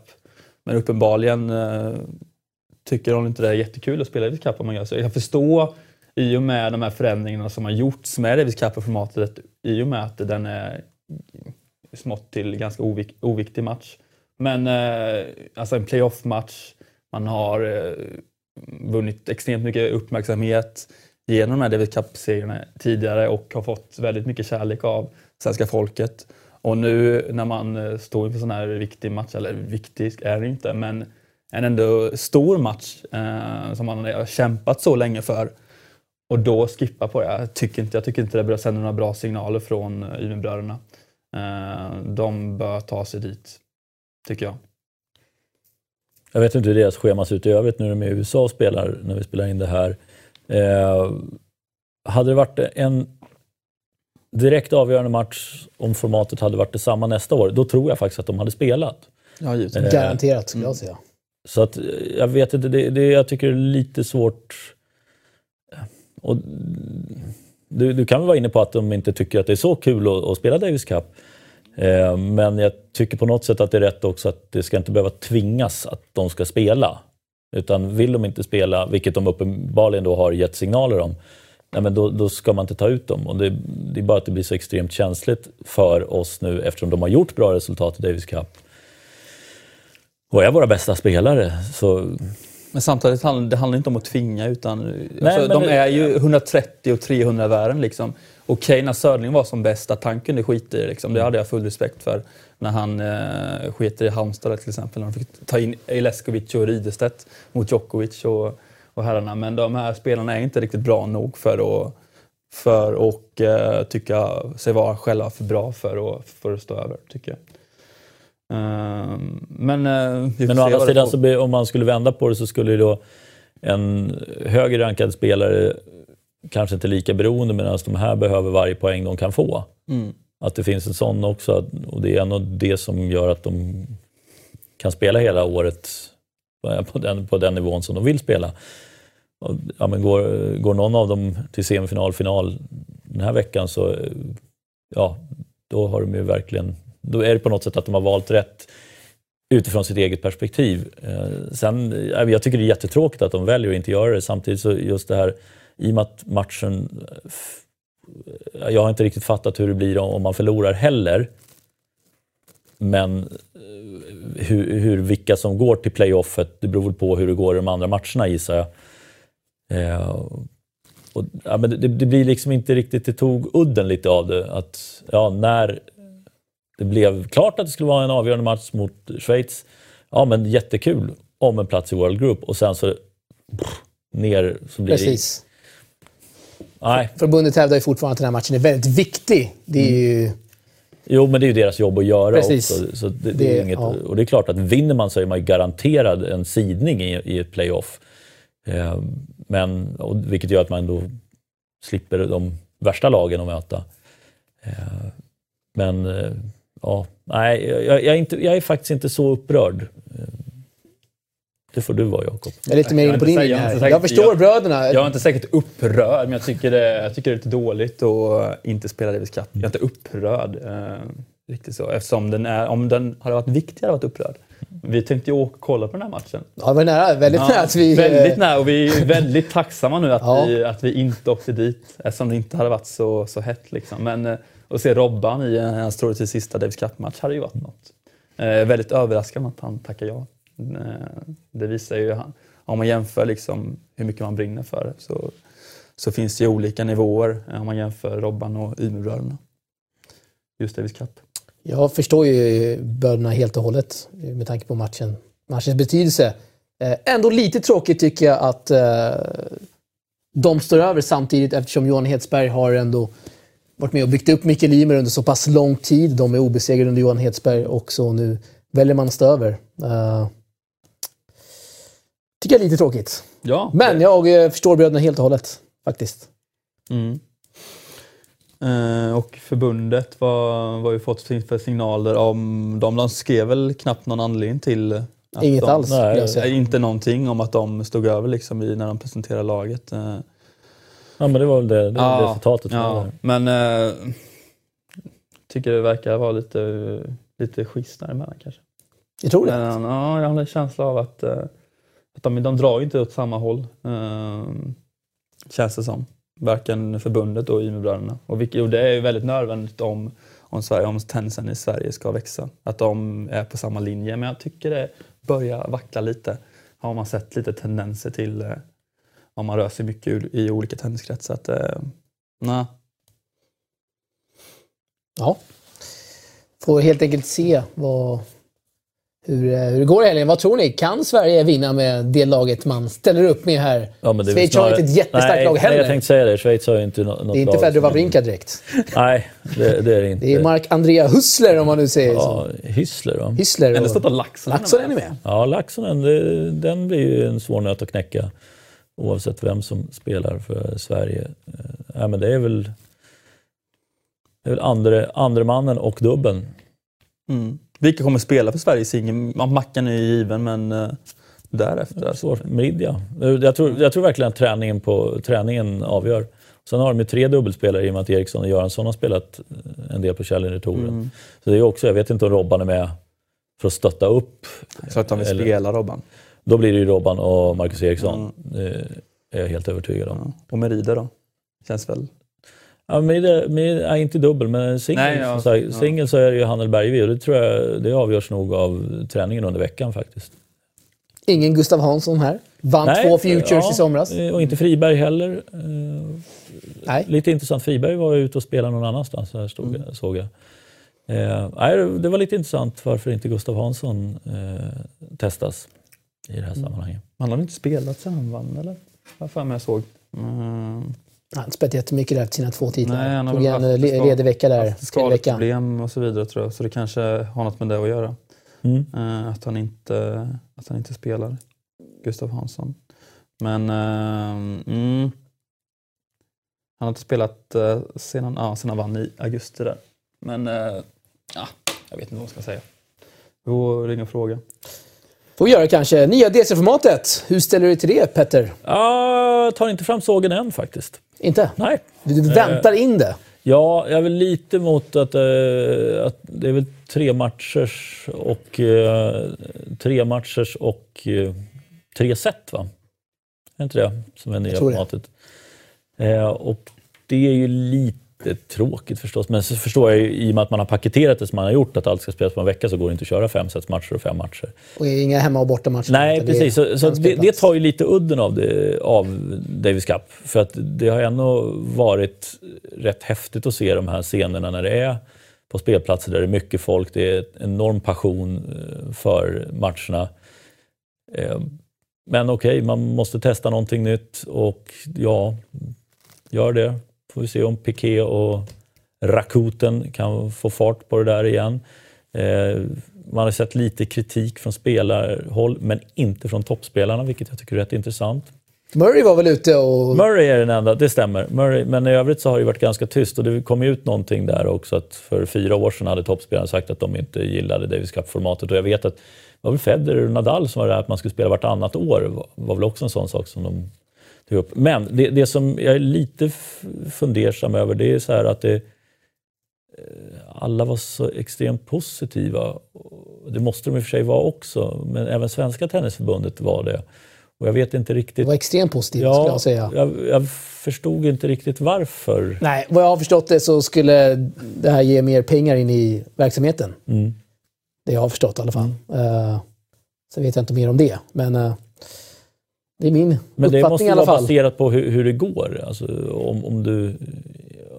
Men uppenbarligen eh, tycker de inte det är jättekul att spela Davis Cup om man gör så. Jag kan förstå i och med de här förändringarna som har gjorts med Davis Cup-formatet i och med att den är smått till ganska ovik- oviktig match. Men eh, alltså en playoff-match, man har eh, vunnit extremt mycket uppmärksamhet genom de här Davis Cup-serierna tidigare och har fått väldigt mycket kärlek av svenska folket. Och nu när man eh, står inför sån här viktig match, eller viktig är det inte, men en ändå stor match eh, som man har kämpat så länge för och då skippa på det. Jag tycker inte, jag tycker inte det bör sända några bra signaler från eh, Umeåbröderna. Eh, de bör ta sig dit, tycker jag. Jag vet inte hur deras schema ser ut i övrigt nu när de är i USA och spelar, när vi spelar in det här. Eh, hade det varit en direkt avgörande match om formatet hade varit detsamma nästa år, då tror jag faktiskt att de hade spelat. Ja, givetvis. Eh, Garanterat skulle jag säga. Så att, eh, jag vet inte, det, det, jag tycker det är lite svårt. Och, du, du kan väl vara inne på att de inte tycker att det är så kul att, att spela Davis Cup. Eh, men jag tycker på något sätt att det är rätt också att det ska inte behöva tvingas att de ska spela. Utan vill de inte spela, vilket de uppenbarligen då har gett signaler om, nej men då, då ska man inte ta ut dem. Och det, det är bara att det blir så extremt känsligt för oss nu eftersom de har gjort bra resultat i Davis Cup. Och är våra bästa spelare. Så Men samtidigt handlar det handlar inte om att tvinga utan alltså, men de det- är ju 130 och 300 i världen. Liksom. Okej, när Söderling var som bäst, att han kunde skita i. Liksom. Det hade jag full respekt för. När han eh, sket i Halmstad till exempel. När de fick ta in Leskovic och Ridestedt mot Djokovic och, och herrarna. Men de här spelarna är inte riktigt bra nog för att för att eh, tycka sig vara själva för bra för att, för att stå över, tycker jag. Ehm, men eh, Men å andra sidan, så om man skulle vända på det så skulle ju då en högre rankad spelare kanske inte lika beroende medan de här behöver varje poäng de kan få. Mm. Att det finns en sån också och det är nog det som gör att de kan spela hela året på- på den, på den nivån som de vill spela. Ja, men går, går någon av dem till semifinal, final den här veckan så ja, då har de ju verkligen då är det på något sätt att de har valt rätt utifrån sitt eget perspektiv. Eh, sen, jag tycker det är jättetråkigt att de väljer att inte göra det. Samtidigt så just det här, i och med att matchen... Jag har inte riktigt fattat hur det blir om man förlorar heller. Men eh, hur, hur, vilka som går till playoffet, det beror väl på hur det går i de andra matcherna gissar jag. Eh, och, ja, men det, det, blir liksom inte riktigt, det tog udden lite av det. Att, ja, när det blev klart att det skulle vara en avgörande match mot Schweiz, ja men jättekul om en plats i World Group och sen så pff, ner så blir Precis. det... Nej. Förbundet hävdar ju fortfarande att den här matchen är väldigt viktig. Det är ju... Jo, men det är ju deras jobb att göra Precis. också. Så det, det Det- är inget, ja. Och det är klart att vinner man så är man ju garanterad en sidning i, i ett playoff. Eh, men, och, vilket gör att man då slipper de värsta lagen att möta. Eh, men eh, ja, nej, jag, jag, är inte, jag är faktiskt inte så upprörd. Eh, det får du vara Jakob. Jag är lite mer inne på din linje här. Jag förstår jag- bröderna. Jag är inte säkert upprörd, men jag tycker det, jag tycker det är lite dåligt att inte spela Davis Cup. Jag är inte upprörd. Eh, riktigt så. Eftersom den är, om den hade varit viktigare att vara upprörd. Vi tänkte ju åka och kolla på den här matchen. Ja, det var nära. Väldigt nära att vi... väldigt nära och vi är väldigt tacksamma nu att, Ja. vi, att vi inte åkte dit eftersom det inte hade varit så, så hett. Liksom. Men eh, att se Robban i hans troligtvis sista Davis Cup-match hade ju varit något. Eh, väldigt överraskande att han tackar ja. Eh, det visar ju, om man jämför liksom hur mycket man brinner för det så, så finns det ju olika nivåer eh, om man jämför Robban och Umeåbröderna. Just Davis Cup. Jag förstår ju bönerna helt och hållet eh, med tanke på matchen. matchens betydelse. Eh, ändå lite tråkigt tycker jag att eh, de står över samtidigt eftersom Johan Hedsberg har ändå varit med och byggt upp Mikael Ymer under så pass lång tid. De är obesegrade under Johan Hedsberg också och nu väljer man att stå över. Uh, tycker jag är lite tråkigt. Ja, Men jag eh, förstår bröderna helt och hållet faktiskt. Mm. Eh, och förbundet, vad vad har vi fått för signaler om dem? De skrev väl knappt någon anledning till att Inget de, alls nej, jag säga. Nej, inte någonting om att de stod över liksom i, när de presenterade laget. Eh, Ja, men det var väl det, det, Ja, var ja, men eh, tycker det verkar vara lite, lite schysst däremellan kanske. Jag tror det. Men, ja, jag har en känsla av att, eh, att de, de drar inte åt samma håll. Eh, känns det som. Varken förbundet och Umeåbröderna. Och, vilket- och det är ju väldigt nödvändigt om, om, Sverige, om tennisen i Sverige ska växa. Att de är på samma linje. Men jag tycker det börjar vackla lite. Har man sett lite tendenser till eh, om man rör sig mycket i olika tenniskretsar. Att, eh, nej. Ja. Får helt enkelt se vad, hur, eh, hur det går i helgen. Vad tror ni? Kan Sverige vinna med det laget man ställer upp med här? Ja, men det är Schweiz har snarare- inte ett jättestarkt nej, lag Nej, heller. jag tänkte säga det. Schweiz har ju inte nå- något det är inte lag Fedor Wawrinka direkt. Nej, det, det är det inte. Det är Mark-Andrea Hussler om man nu säger så. Ja, Hyssler va? Hyssler Eller och stoppa Laxonen. Laxonen är med. Ja, Laxonen, det, den blir ju en svår nöt att knäcka. Oavsett vem som spelar för Sverige. Eh, Ja, men det är väl, det är väl andre, andre mannen och dubben. Mm. Vilka kommer spela för Sverige i singel? Mackan är ju given, men eh, därefter. Alltså. Svårt. Mridja. Jag tror, jag tror verkligen att träningen, på, träningen avgör. Sen har de ju tre dubbelspelare i och med att Eriksson och Göransson har spelat eh, en del på Källinretouren. Mm. Så det är också, jag vet inte om Robban är med för att stötta upp. Så att de vill Eller- spela Robban. Då blir det ju Robban och Marcus Eriksson. Det är jag helt övertygad om. Ja. Och Merida då? Känns väl... Ja, det, men, nej, inte dubbel, men singel. Nej, ja. sagt, Ja. Singel så är det ju Handel Bergvi och det tror jag det avgörs nog av träningen under veckan faktiskt. Ingen Gustav Hansson här. Vann Nej, två Futures ja, i somras. eh, Och inte Friberg heller. Eh, Nej. Lite intressant, Friberg var ute och spelade någon annanstans, här stod, Mm. såg jag. Eh, det var lite intressant varför inte Gustav Hansson eh, testas i det här Mm. sammanhanget. Han har inte spelat sen han vann, eller? Vad fan jag såg. Mm. Han har inte spelat jättemycket där till sina två titlar. Nej, han har Tog väl en haft ledig vecka där. Skadeproblem och så vidare tror jag. Så det kanske har något med det att göra. Mm. Eh, att, han inte, att han inte spelar. Gustav Hansson. Men ehm, mm, han har inte spelat uh, sedan, ja, sedan han vann i augusti där. Men eh, ja, jag vet inte vad man ska säga. Vi får ringa och fråga. Får göra kanske. Nya DC-formatet. Hur ställer du dig till det, Petter? Ja, jag tar inte fram sågen än faktiskt. Inte? Nej. Du, du väntar in det. Ja, jag är väl lite mot att, eh, att det är väl tre matchers och eh, tre matchers och eh, tre set va? Är inte det som är nya formatet? Och det är ju lite tråkigt förstås, men så förstår jag ju i och med att man har paketerat det som man har gjort, att allt ska spelas på en vecka, så går det inte att köra fem sets matcher och fem matcher. Och inga hemma och bortamatcher. Nej, precis. Så, så en det, det tar ju lite udden av, det, av Davis Cup. För att det har ändå varit rätt häftigt att se de här scenerna när det är på spelplatser där det är mycket folk, det är enorm passion eh, för matcherna. Eh, Men okej, man måste testa någonting nytt och ja, gör det. Får vi se om Piqué och Rakuten kan få fart på det där igen. Eh, Man har sett lite kritik från spelarhåll, men inte från toppspelarna, vilket jag tycker är rätt intressant. Murray var väl ute och... Murray är den enda, det stämmer. Murray, men i övrigt så har det varit ganska tyst och det kom ut någonting där också att för fyra år sedan hade toppspelarna sagt att de inte gillade Davis Cup-formatet och jag vet att det var väl Federer och Nadal som var där att man skulle spela vartannat år var, var väl också en sån sak som de tog upp. Men det, det som jag är lite fundersam över det är så här att det eh, alla var så extremt positiva. Det måste de i och för sig vara också, men även Svenska Tennisförbundet var det. Och jag vet inte Det riktigt var extremt positivt skulle jag säga. jag, jag förstod inte riktigt varför. Nej, vad jag har förstått det så skulle det här ge mer pengar in i verksamheten. Mm. Det jag har förstått i alla fall. Uh, sen vet jag inte mer om det, men eh, det är min Men det måste vara baserat på hur, hur det går. Alltså, om, om du,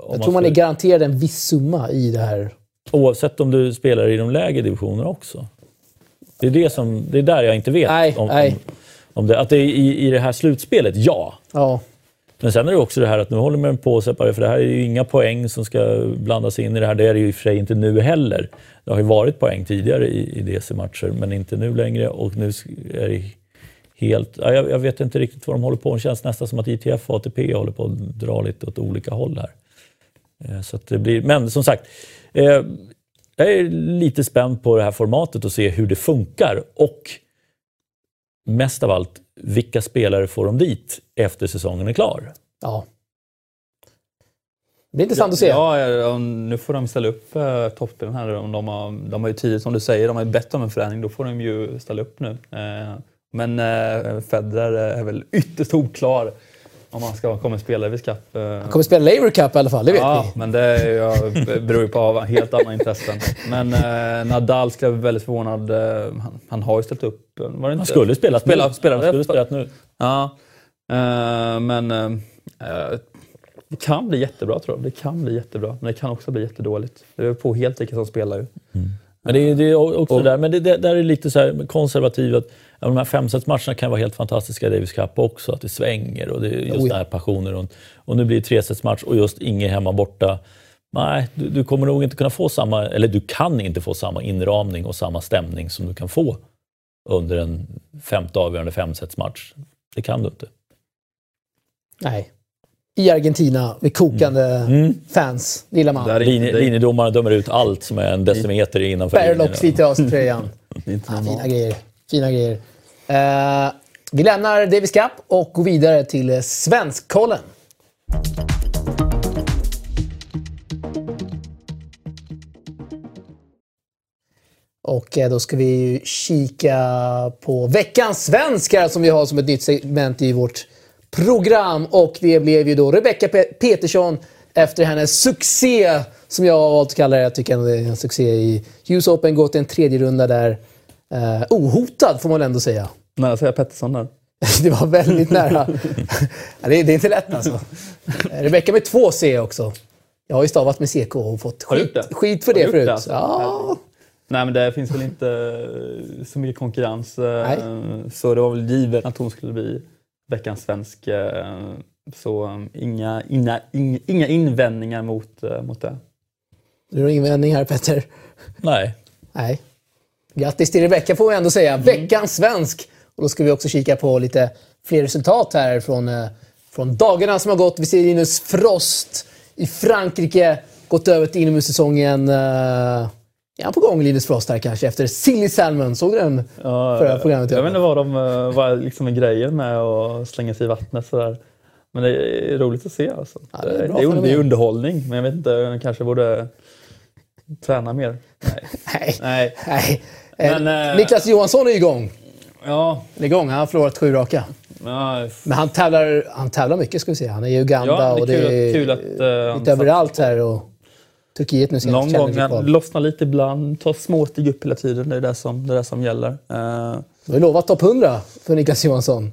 om Jag tror man är garanterad en viss summa i det här. Oavsett om du spelar i de lägre divisionerna också. Det är, det som, det är där jag inte vet. Nej, om, nej. Om, om det, att det är i, i det här slutspelet, ja. Ja, Men sen är det också det här att nu håller man på att separera, för det här är ju inga poäng som ska blandas in i det här. Det är det ju i och för sig inte nu heller. Det har ju varit poäng tidigare i, i DC-matcher, men inte nu längre. Och nu är det helt... Ja, jag, jag vet inte riktigt vad de håller på med. Det känns nästan som att ITF och ATP håller på att dra lite åt olika håll här. Eh, Så att det blir, men som sagt, eh, jag är lite spänd på det här formatet och se hur det funkar. Och mest av allt, vilka spelare får de dit efter säsongen är klar? ja. Det blir intressant att se. Ja, ja, nu får de ställa upp eh, toppspelen här. Om de, har, de har ju tidigt, som du säger, de har ju bett om en förändring. Då får de ju ställa upp nu. Eh, men eh, Federer är väl ytterst oklar om han ska komma spela i Cup. Eh, Han kommer spela Laver Cup i alla fall, det vet Ja, vi. men det är, ju- ja, beror ju på av helt andra intressen. Men eh, Nadal skulle jag bli väldigt förvånad. Eh, han, han har ju ställt upp. Var det inte? Han skulle spelat Spela- nu. spela- Han skulle spelat nu. Ja, eh, men eh, eh, det kan bli jättebra tror jag. Det kan bli jättebra, men det kan också bli jättedåligt. Det beror på helt vilka som spelar ju. Men det är, det är också det där, men det, det där är lite så här konservativt. De här femsetsmatcherna kan vara helt fantastiska i Davis Cup också, att det svänger och det är just Oh ja. den här passionen runt. Och nu blir det tresetsmatch och just inget hemma borta. Nej, du, du kommer nog inte kunna få samma, eller du kan inte få samma inramning och samma stämning som du kan få under en femte avgörande femsetsmatch. Det kan du inte. Nej. I Argentina med kokande Mm. fans. Det gillar man. Där Linje, linjedomarna dömer ut allt som är en decimeter innanför Berlock linjen. sliter av sig tröjan. Fina grejer. Fina grejer. Eh, vi lämnar Davis Cup och går vidare till Svenskkollen. Och eh, då ska vi ju kika på veckans svenskar som vi har som ett nytt segment i vårt program. Och det blev ju då Rebecca Pe- Petersson efter hennes succé, som jag har valt att kalla det. Jag tycker ändå det är en succé i US Open. Gått en tredje runda där. Eh, ohotad får man ändå säga. Nära säga Pettersson där. [LAUGHS] Det var väldigt nära. ja, det, är, det är inte lätt alltså. Rebecca med två C också. Jag har ju stavat med CK och fått skit, skit för det förut. det alltså? Ja. Nej, men det finns väl inte eh, så mycket konkurrens. eh, Nej. Så det var väl givet att hon skulle bli veckans svensk. eh, Så eh, inga, inga, inga, inga invändningar mot, eh, mot det. Du har ingen här Petter? Nej. Nej. Grattis till Rebecca får vi ändå säga. Mm. Veckans svensk. Och då ska vi också kika på lite fler resultat här från, eh, från dagarna som har gått. Vi ser Linus Frost i Frankrike. Gått över till inomhussäsongen. Uh, är han på gång Linus Frost här kanske efter Silly Salmon? Såg du den? Ja, Förra programmet, jag ja. vet inte vad, de, eh, vad liksom är grejen med att slänga sig i vattnet sådär. Men det är roligt att se alltså. Ja, det är det, är, det är underhållning, men jag vet inte, kanske borde träna mer. Nej. Nej. [LAUGHS] Nej. Men, eh, Niklas Johansson är igång. Ja, Han är igång. Han har förlorat sju raka. ja, Men han tävlar, han tävlar mycket ska vi säga. Han är i Uganda Ja, det är och det kul att- är kul att, han lite överallt här. Och Turkiet nu senast. någon gång han lossnar lite ibland, tar små steg upp hela tiden. Det är det som, det är det som gäller. Uh, Du har lovat topp 100 för Niklas Johansson.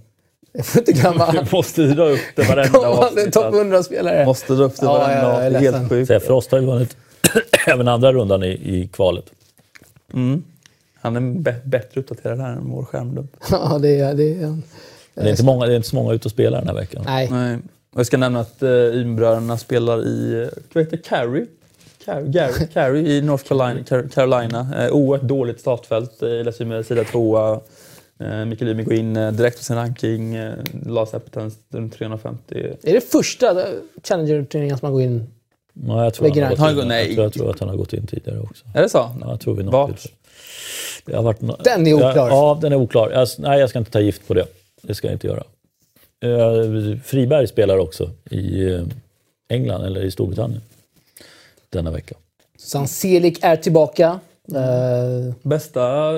Jag får inte glömma. [LAUGHS] jag måste dra upp det [LAUGHS] varenda avsnitt. topp 100-spelare. Måste dra upp det Ja, varenda jag är avsnitt. Helt sjukt. Frost har ju vunnit [CLEARS THROAT] även andra rundan i, i kvalet. Mm. Han är bättre uppdaterad här än vår skärmdump. [LAUGHS] Ja, det är... Det är Men det, är inte många, det är inte så många ute och spelar den här veckan. nej. Nej. Och jag ska nämna att uh, Ymbröderna spelar i, eh, vad heter Cary? Gary, [LAUGHS] i North Carolina. Car- Carolina. Uh, oerhört dåligt startfält. Uh, Lassie med sida tvåa. Uh, Mikael Ymer går in uh, direkt på sin ranking. Uh, Lars Appetens runt 350. Är det första eh, Challenger-turneringen som man går in... Ja, jag, tror han har gått in, Nej. jag, tror, jag tror att han har gått in tidigare också. Är det så? Ja, jag tror vi något. Det har varit no- Den är oklar. Ja, ja, den är oklar. Jag, nej, jag ska inte ta gift på det. Det ska jag inte göra. Eh, Friberg spelar också i eh, England, eller i Storbritannien, denna vecka. Susanne Selig är tillbaka. Eh, Bästa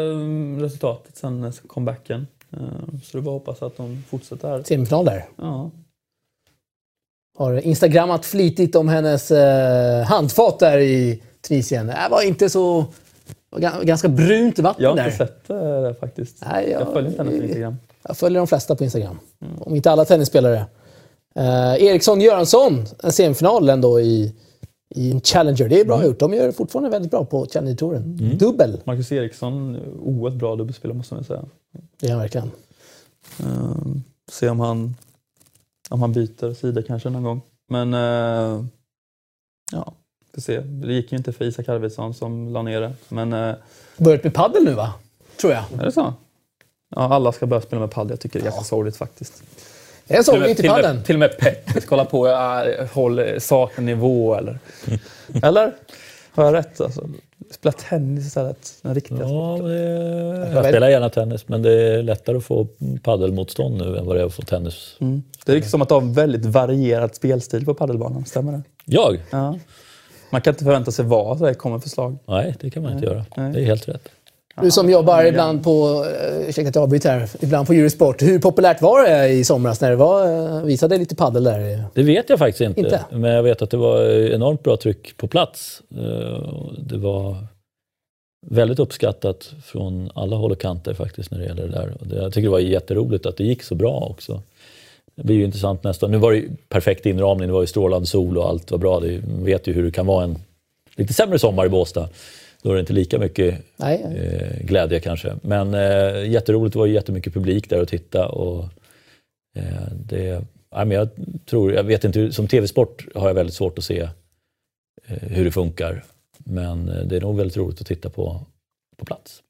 resultatet sen comebacken. Uh, så det var hoppas att de fortsätter här. semifinal där. Ja. Har instagrammat flitigt om hennes eh, handfat där i Tunisien. Det var inte så... ganska brunt vatten Jag har där. inte sett uh, det faktiskt. Nej, jag- jag följer inte henne på Instagram. Jag följer de flesta på Instagram. Om inte alla tennisspelare. Eh, Eriksson Göransson, en semifinal ändå i, i en Challenger. Det är bra gjort. De gör fortfarande väldigt bra på Challenger-touren. Dubbel, Marcus Eriksson, oerhört bra dubbelspelare måste man säga. det är han verkligen. Uh, se om han, om han byter sida kanske någon gång. Men uh, ja, får se. Det gick ju inte för Isak Arvidsson som la ner det. Men uh, Börjat med paddel nu va? Tror jag. är det så? Ja, alla ska börja spela med padel. Jag tycker det är ganska sorgligt faktiskt. Det är till och paddeln. med- Till och med Peppis kollar på, äh, håll, saknar nivå eller? [LAUGHS] Eller? Har jag rätt alltså? Spela tennis istället. Den riktiga Ja, sporten. det, jag spelar gärna tennis, men det är lättare att få paddelmotstånd nu än vad det är att få tennis. Mm. Det är liksom som att ha en väldigt varierad spelstil på padelbanan. Stämmer det? Jag? Ja. Man kan inte förvänta sig vad det kommer förslag. Nej, det kan man inte göra. Nej. Det är helt rätt. Du som jobbar ibland på, eh, ursäkta att jag avbryter här, ibland på Eurosport. Hur populärt var det i somras när det var, eh, visade lite paddel där? Det vet jag faktiskt inte, Inte? men jag vet att det var enormt bra tryck på plats. Eh, Det var väldigt uppskattat från alla håll och kanter faktiskt när det gäller det där. Jag tycker det var jätteroligt att det gick så bra också. Det blir ju intressant nästa. Nu var det ju perfekt inramning, det var ju strålande sol och allt var bra. Det vet ju hur det kan vara en lite sämre sommar i Båstad. Då är det inte lika mycket Nej, eh, glädje kanske. Men eh, jätteroligt, det var ju jättemycket publik där och titta. Och, eh, det, ja, men jag, tror, jag vet inte, som tv-sport har jag väldigt svårt att se eh, hur det funkar. Men eh, det är nog väldigt roligt att titta på på plats.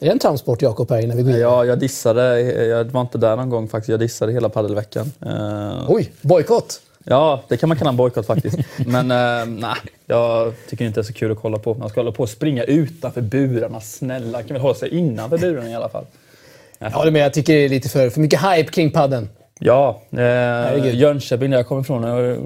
är det en tramsport Jakob här innan vi går in? Ja, jag dissade, jag var inte där någon gång faktiskt, jag dissade hela padelveckan. Eh, Oj, bojkott! Ja, det kan man kalla en bojkott faktiskt. Men eh, nej, jag tycker inte det är så kul att kolla på. Man ska hålla på och springa utanför burarna. Snälla, kan väl hålla sig innanför burarna i alla fall. Jag håller med, jag tycker det är lite för, för mycket hype kring padden. Ja, eh, Herregud. Jönköping där jag kommer ifrån, har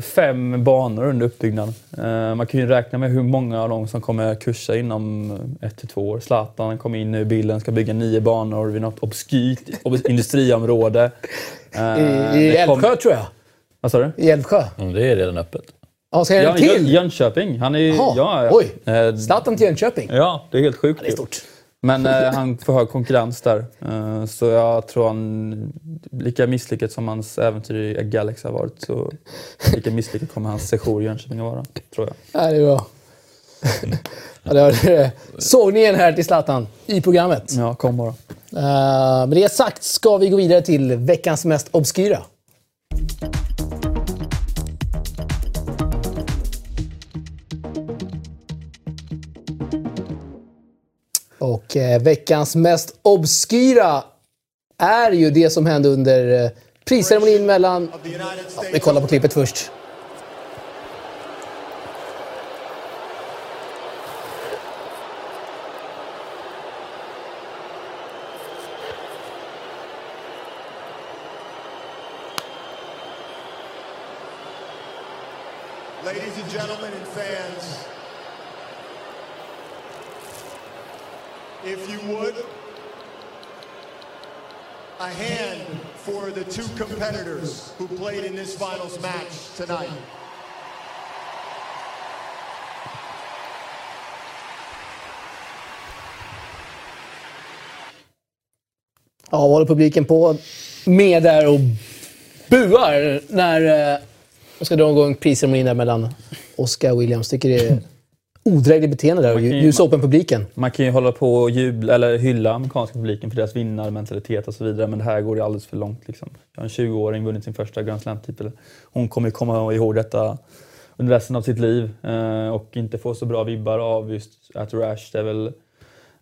fem banor under uppbyggnad. Eh, man kan ju räkna med hur många av dem som kommer kursa inom ett till två år. Zlatan kom in nu i bilden, ska bygga nio banor vid något obskyrt ob- [LAUGHS] industriområde. Eh, I, Älvsjö tror jag. Vad sa du? I Älvsjö. Mm, Det är redan öppet. Ja, ska jag Ja, till? Jönköping. Han är ju... Jaha, Ja, ja. oj. Eh, Zlatan till Jönköping. Ja, det är helt sjukt. Det är stort. Men eh, [LAUGHS] han får hög konkurrens där. Eh, så jag tror han, lika misslyckat som hans äventyr i Galaxy har varit, så lika misslyckat kommer hans sejour i Jönköping att vara. Tror jag. Ja, det är bra. [LAUGHS] ja, det var [LAUGHS] det. Sågningen här till Zlatan i programmet. Ja, kom bara. Uh, med det sagt ska vi gå vidare till veckans mest obskyra. Och eh, veckans mest obskyra är ju det som hände under eh, prisceremonin mellan... Ja, vi kollar på klippet först. Competitors who played in this finals match tonight. Ja, vad håller publiken på med där och buar när eh, ska dra igång prisceremonin där mellan Oscar och Williams. Tycker det är odrägligt beteende där, Man kan ju- US Open-publiken. Man kan ju hålla på och jubla, eller hylla amerikanska publiken för deras vinnarmentalitet och så vidare, men det här går ju alldeles för långt. Liksom. Jag har en 20-åring vunnit sin första Grand Slam-titel. Hon kommer ju komma ihåg detta under resten av sitt liv eh, och inte få så bra vibbar av just att Rash. Det är väl,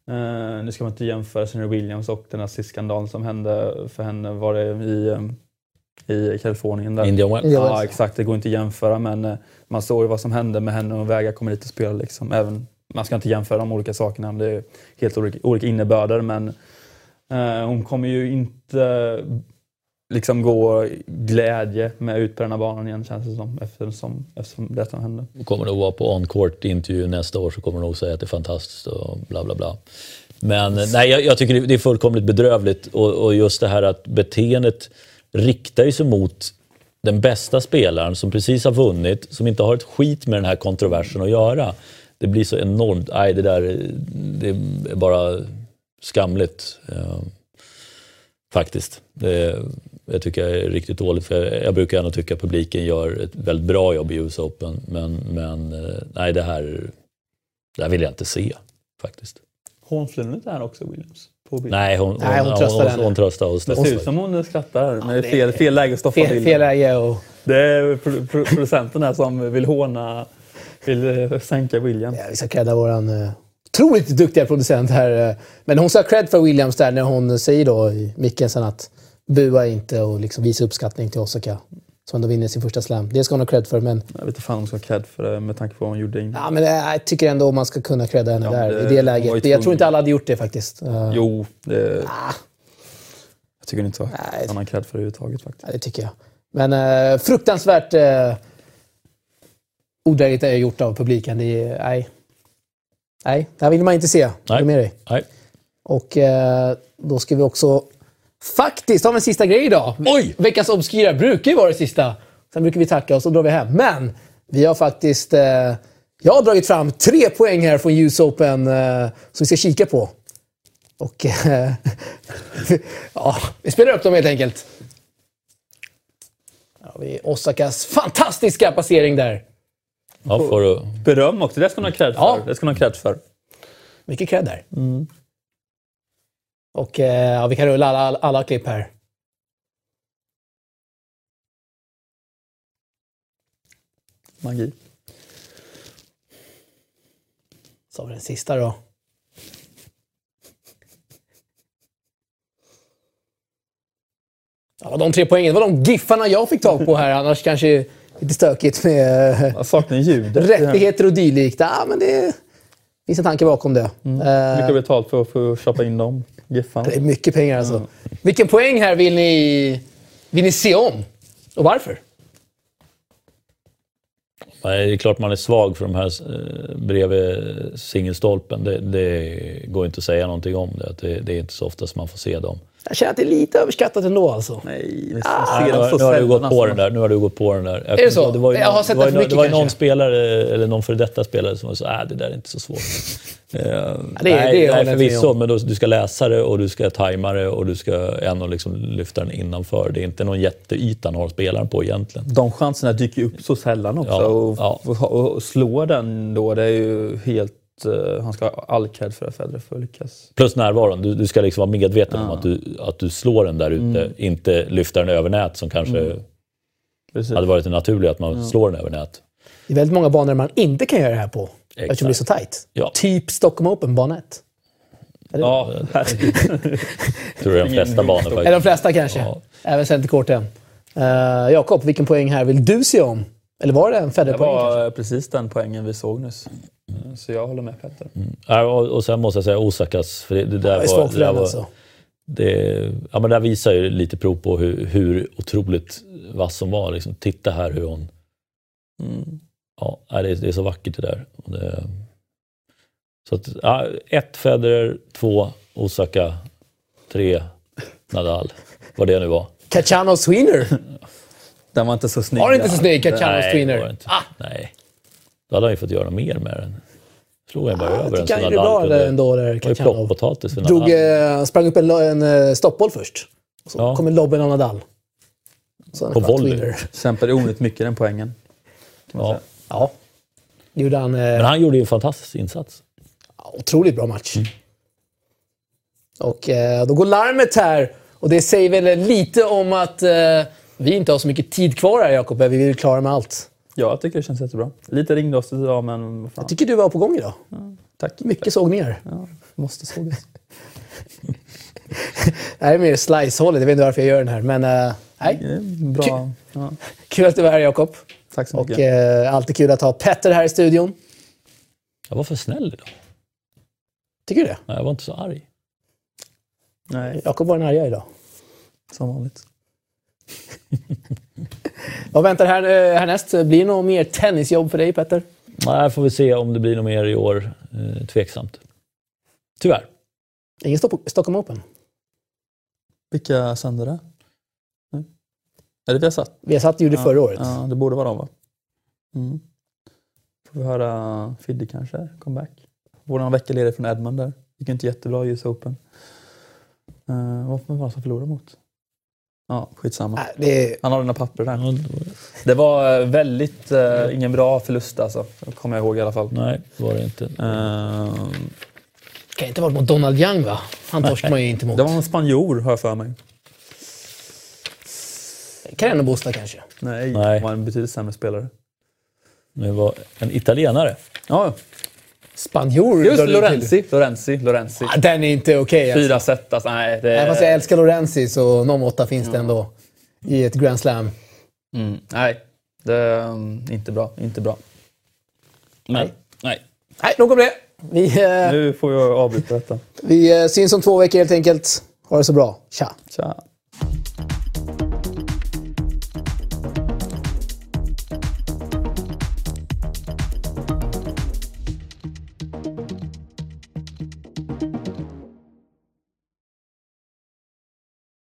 eh, nu ska man inte jämföra Serena Williams och den nazistskandalen som hände för henne var det i, eh, i Kalifornien. Där. Indian Wells. Ja, exakt. Det går inte att jämföra, men eh, man såg ju vad som hände med henne och vägrade komma dit och spela. Liksom. Även, man ska inte jämföra de olika sakerna, det är helt olika, olika innebörder. Men eh, hon kommer ju inte liksom gå glädje med ut på den här banan igen, känns det som, eftersom, eftersom detta hände. kommer nog vara på on-court intervju nästa år så kommer nog säga att det är fantastiskt och bla bla bla. Men nej, jag, jag tycker det- det är fullkomligt bedrövligt och, och just det här att beteendet riktar ju sig mot den bästa spelaren som precis har vunnit, som inte har ett skit med den här kontroversen att göra. Det blir så enormt, nej det där det är bara skamligt. Eh, faktiskt. Det, jag tycker jag är riktigt dåligt. För jag, jag brukar ändå tycka att publiken gör ett väldigt bra jobb i US Open. Men, men eh, nej, det här, det här vill jag inte se faktiskt. Hånflin är också, Williams? På bild. Nej, hon, hon, Nej, hon hon, tröstar hon, henne. hon tröstar och Det ser ut som hon skrattar, men det är fel, fel läge att stoppa Fel, bilden. fel läge och... Det är pro- pro- producenten här som vill håna, vill eh, sänka William. Ja, vi ska credda vår uh, otroligt duktiga producent här. eh. Men hon ha cred för Williams där när hon säger då i micken sen att bua inte och liksom visa uppskattning till Osaka. Som ändå vinner sin första slam. Det ska hon ha cred för, men, Jag vet inte fan om hon ska ha cred för det med tanke på vad hon gjorde innan. ja, men eh, jag tycker ändå man ska kunna credda henne Ja, där det- i det läget. Jag tror inte alla hade gjort det faktiskt. Eh, Jo, det... Ah. Jag tycker inte att Nej. han har cred för det överhuvudtaget faktiskt. Ja, det tycker jag. Men eh, fruktansvärt eh, odrägligt är gjort av publiken. Det är, nej. Nej, det här vill man inte se. Nej. Nej. med dig. Nej. Och eh, då ska vi också faktiskt ha en sista grej idag. Oj! Veckans obskyra brukar ju vara det sista. Sen brukar vi tacka och så drar vi hem. Men vi har faktiskt... Eh, jag har dragit fram tre poäng här från US Open eh, som vi ska kika på. Och... Eh, [LAUGHS] ja, vi spelar upp dem helt enkelt. Ja, vi har Osakas fantastiska passering där. Ja, får du, Beröm också, det ska hon ha cred för. Ja. Det ska hon ha cred för. Mycket cred där. Och eh, ja, vi kan rulla alla, alla, alla klipp här. Magi. Så har vi den sista då. Ja, de tre poängen. Det var de giffarna jag fick tag på här. Annars kanske lite stökigt med eh, Jag saknar ljudet. rättigheter och dylikt. Ja, men det finns en tanke bakom det. Mycket har Eh, betalt för att få shoppa in dem. Det är mycket pengar alltså. Vilken poäng här vill ni, vill ni se om? Och varför? nej, det är klart man är svag för de här eh, bredvid singelstolpen. Det, det går inte att säga någonting om det. Det. Det är inte så ofta som man får se dem. Jag känner att det är lite överskattat ändå alltså. Nej, Ah, nu, har- så nu har du gått på den där. Nu har du gått på den där. Jag, det så? Det var ju, Jag har någon- sett det var, för mycket det var ju någon kanske. spelare, eller någon före detta spelare som sa att äh, det där är inte så svårt. Eh, det- det nej, håller nej, förvisso, om. men då, du ska läsa det och du ska tajma det och du ska ändå liksom lyfta den innanför. Det är inte någon jätteyta han har spelaren på egentligen. De chanserna dyker ju upp så sällan också. Ja, och, ja. och, och slå den då, det är ju helt... eh, han ska ha all cred för att Federer får lyckas. Plus närvaron. Du, du ska liksom vara medveten om att du, att du slår den där ute. Inte lyfta den över nät som kanske Precis. hade varit det naturliga att man slår den över nät. Det är väldigt många banor man inte kan göra det här på. Eftersom det är så tajt. Ja. Typ Stockholm Open, bana 1. Ja. [LAUGHS] Tror jag de flesta banor faktiskt. Eller de flesta kanske. Ja. Även centerkorten. Uh, Jakob, vilken poäng här vill du se om? Eller var det en Det Federer-poäng? kanske? var precis den poängen vi såg nyss. Eh, Så jag håller med Petter. Ja, och, och sen måste jag säga Osakas. För det, det där Jag är var, det där var, alltså. det, ja, men det där visar ju lite prov på hur, hur otroligt vass hon var. Liksom, titta här hur hon... Mm. Ja, det är, det är så vackert det där. Det, så att, ja, ett Federer, två Osaka, tre Nadal. Vad det nu var. Cacciano Sweener. [LAUGHS] Den var inte så snygg. Var det inte så snygg, Cacciano Nej, det var Sweener? inte. Nej. Då hade han ju fått göra mer med den. Slog han bara över Jag en tycker han kunde- ändå där, Det var ju plockpotatis för Drog, Nadal. eh, sprang upp en, en eh, stoppboll först. Och så Ja. kom en lobben av Nadal. Så På volley. Kämpade onödigt mycket den poängen. Ja. Ja. Gjorde han... Eh, Men han gjorde ju en fantastisk insats. Otroligt bra match. Mm. Och eh, då går larmet här. Och det säger väl lite om att eh, vi inte har så mycket tid kvar här, Jakob. Vi vill klara med allt. Ja, jag tycker det känns jättebra. Lite ringdostigt idag, men vad fan. Jag tycker du var på gång idag. Tack. Mycket sågningar. Ja, måste sågas. [LAUGHS] Det här är mer slice-hållet. Jag vet inte varför jag gör den här. Men eh, nej. Bra. Ja, kul att du var här, Jakob. tack så Och mycket. eh, alltid kul att ha Petter här i studion. Jag var för snäll idag. Tycker du det? Nej, Jag var inte så arg. Nej, Jakob var den arga idag. som vanligt. [LAUGHS] Vad väntar här, eh, härnäst? Blir det något mer tennisjobb för dig, Petter? Nej, får vi se om det blir något mer i år. Eh, tveksamt. Tyvärr. Ingen Stopp- Stockholm Open? Vilka sänder det? Nej. Är det vi har satt? Vi har satt gjorde förra året. Ja, det borde vara dem va? Mm. Får vi höra Fiddy kanske, comeback. Vår vecka ledig från Edmund där. Gick inte jättebra i US Open. Uh, vad var det som förlorade mot? Ja, skitsamma. Nej, det Han har dina papper där. Ja, det var- Det var eh, väldigt, eh, ingen bra förlust alltså. Det kommer jag ihåg i alla fall. Nej, det var det inte. Eh, kan inte vara mot Donald Young, va? Han torskar man ju inte mot. det var en spanjor, har jag för mig. Carreno Busta kanske? Nej, Nej. det var en betydligt sämre spelare. Det var en italienare. Ja, Spanjor? just. Lorenzi. Lorenzi, Lorenzi. Ah, den är inte okej. alltså. Fyra set, alltså. Nej, det... Även fast jag älskar Lorenzi så någon måtta finns det ändå i ett Grand Slam. Mm, nej, det är mm, inte bra. Inte bra. Nej. Nej. Nej, nog om det. Vi, eh, Nu får jag avbryta detta. vi eh, syns om två veckor helt enkelt. Ha det så bra. Tja! Tja.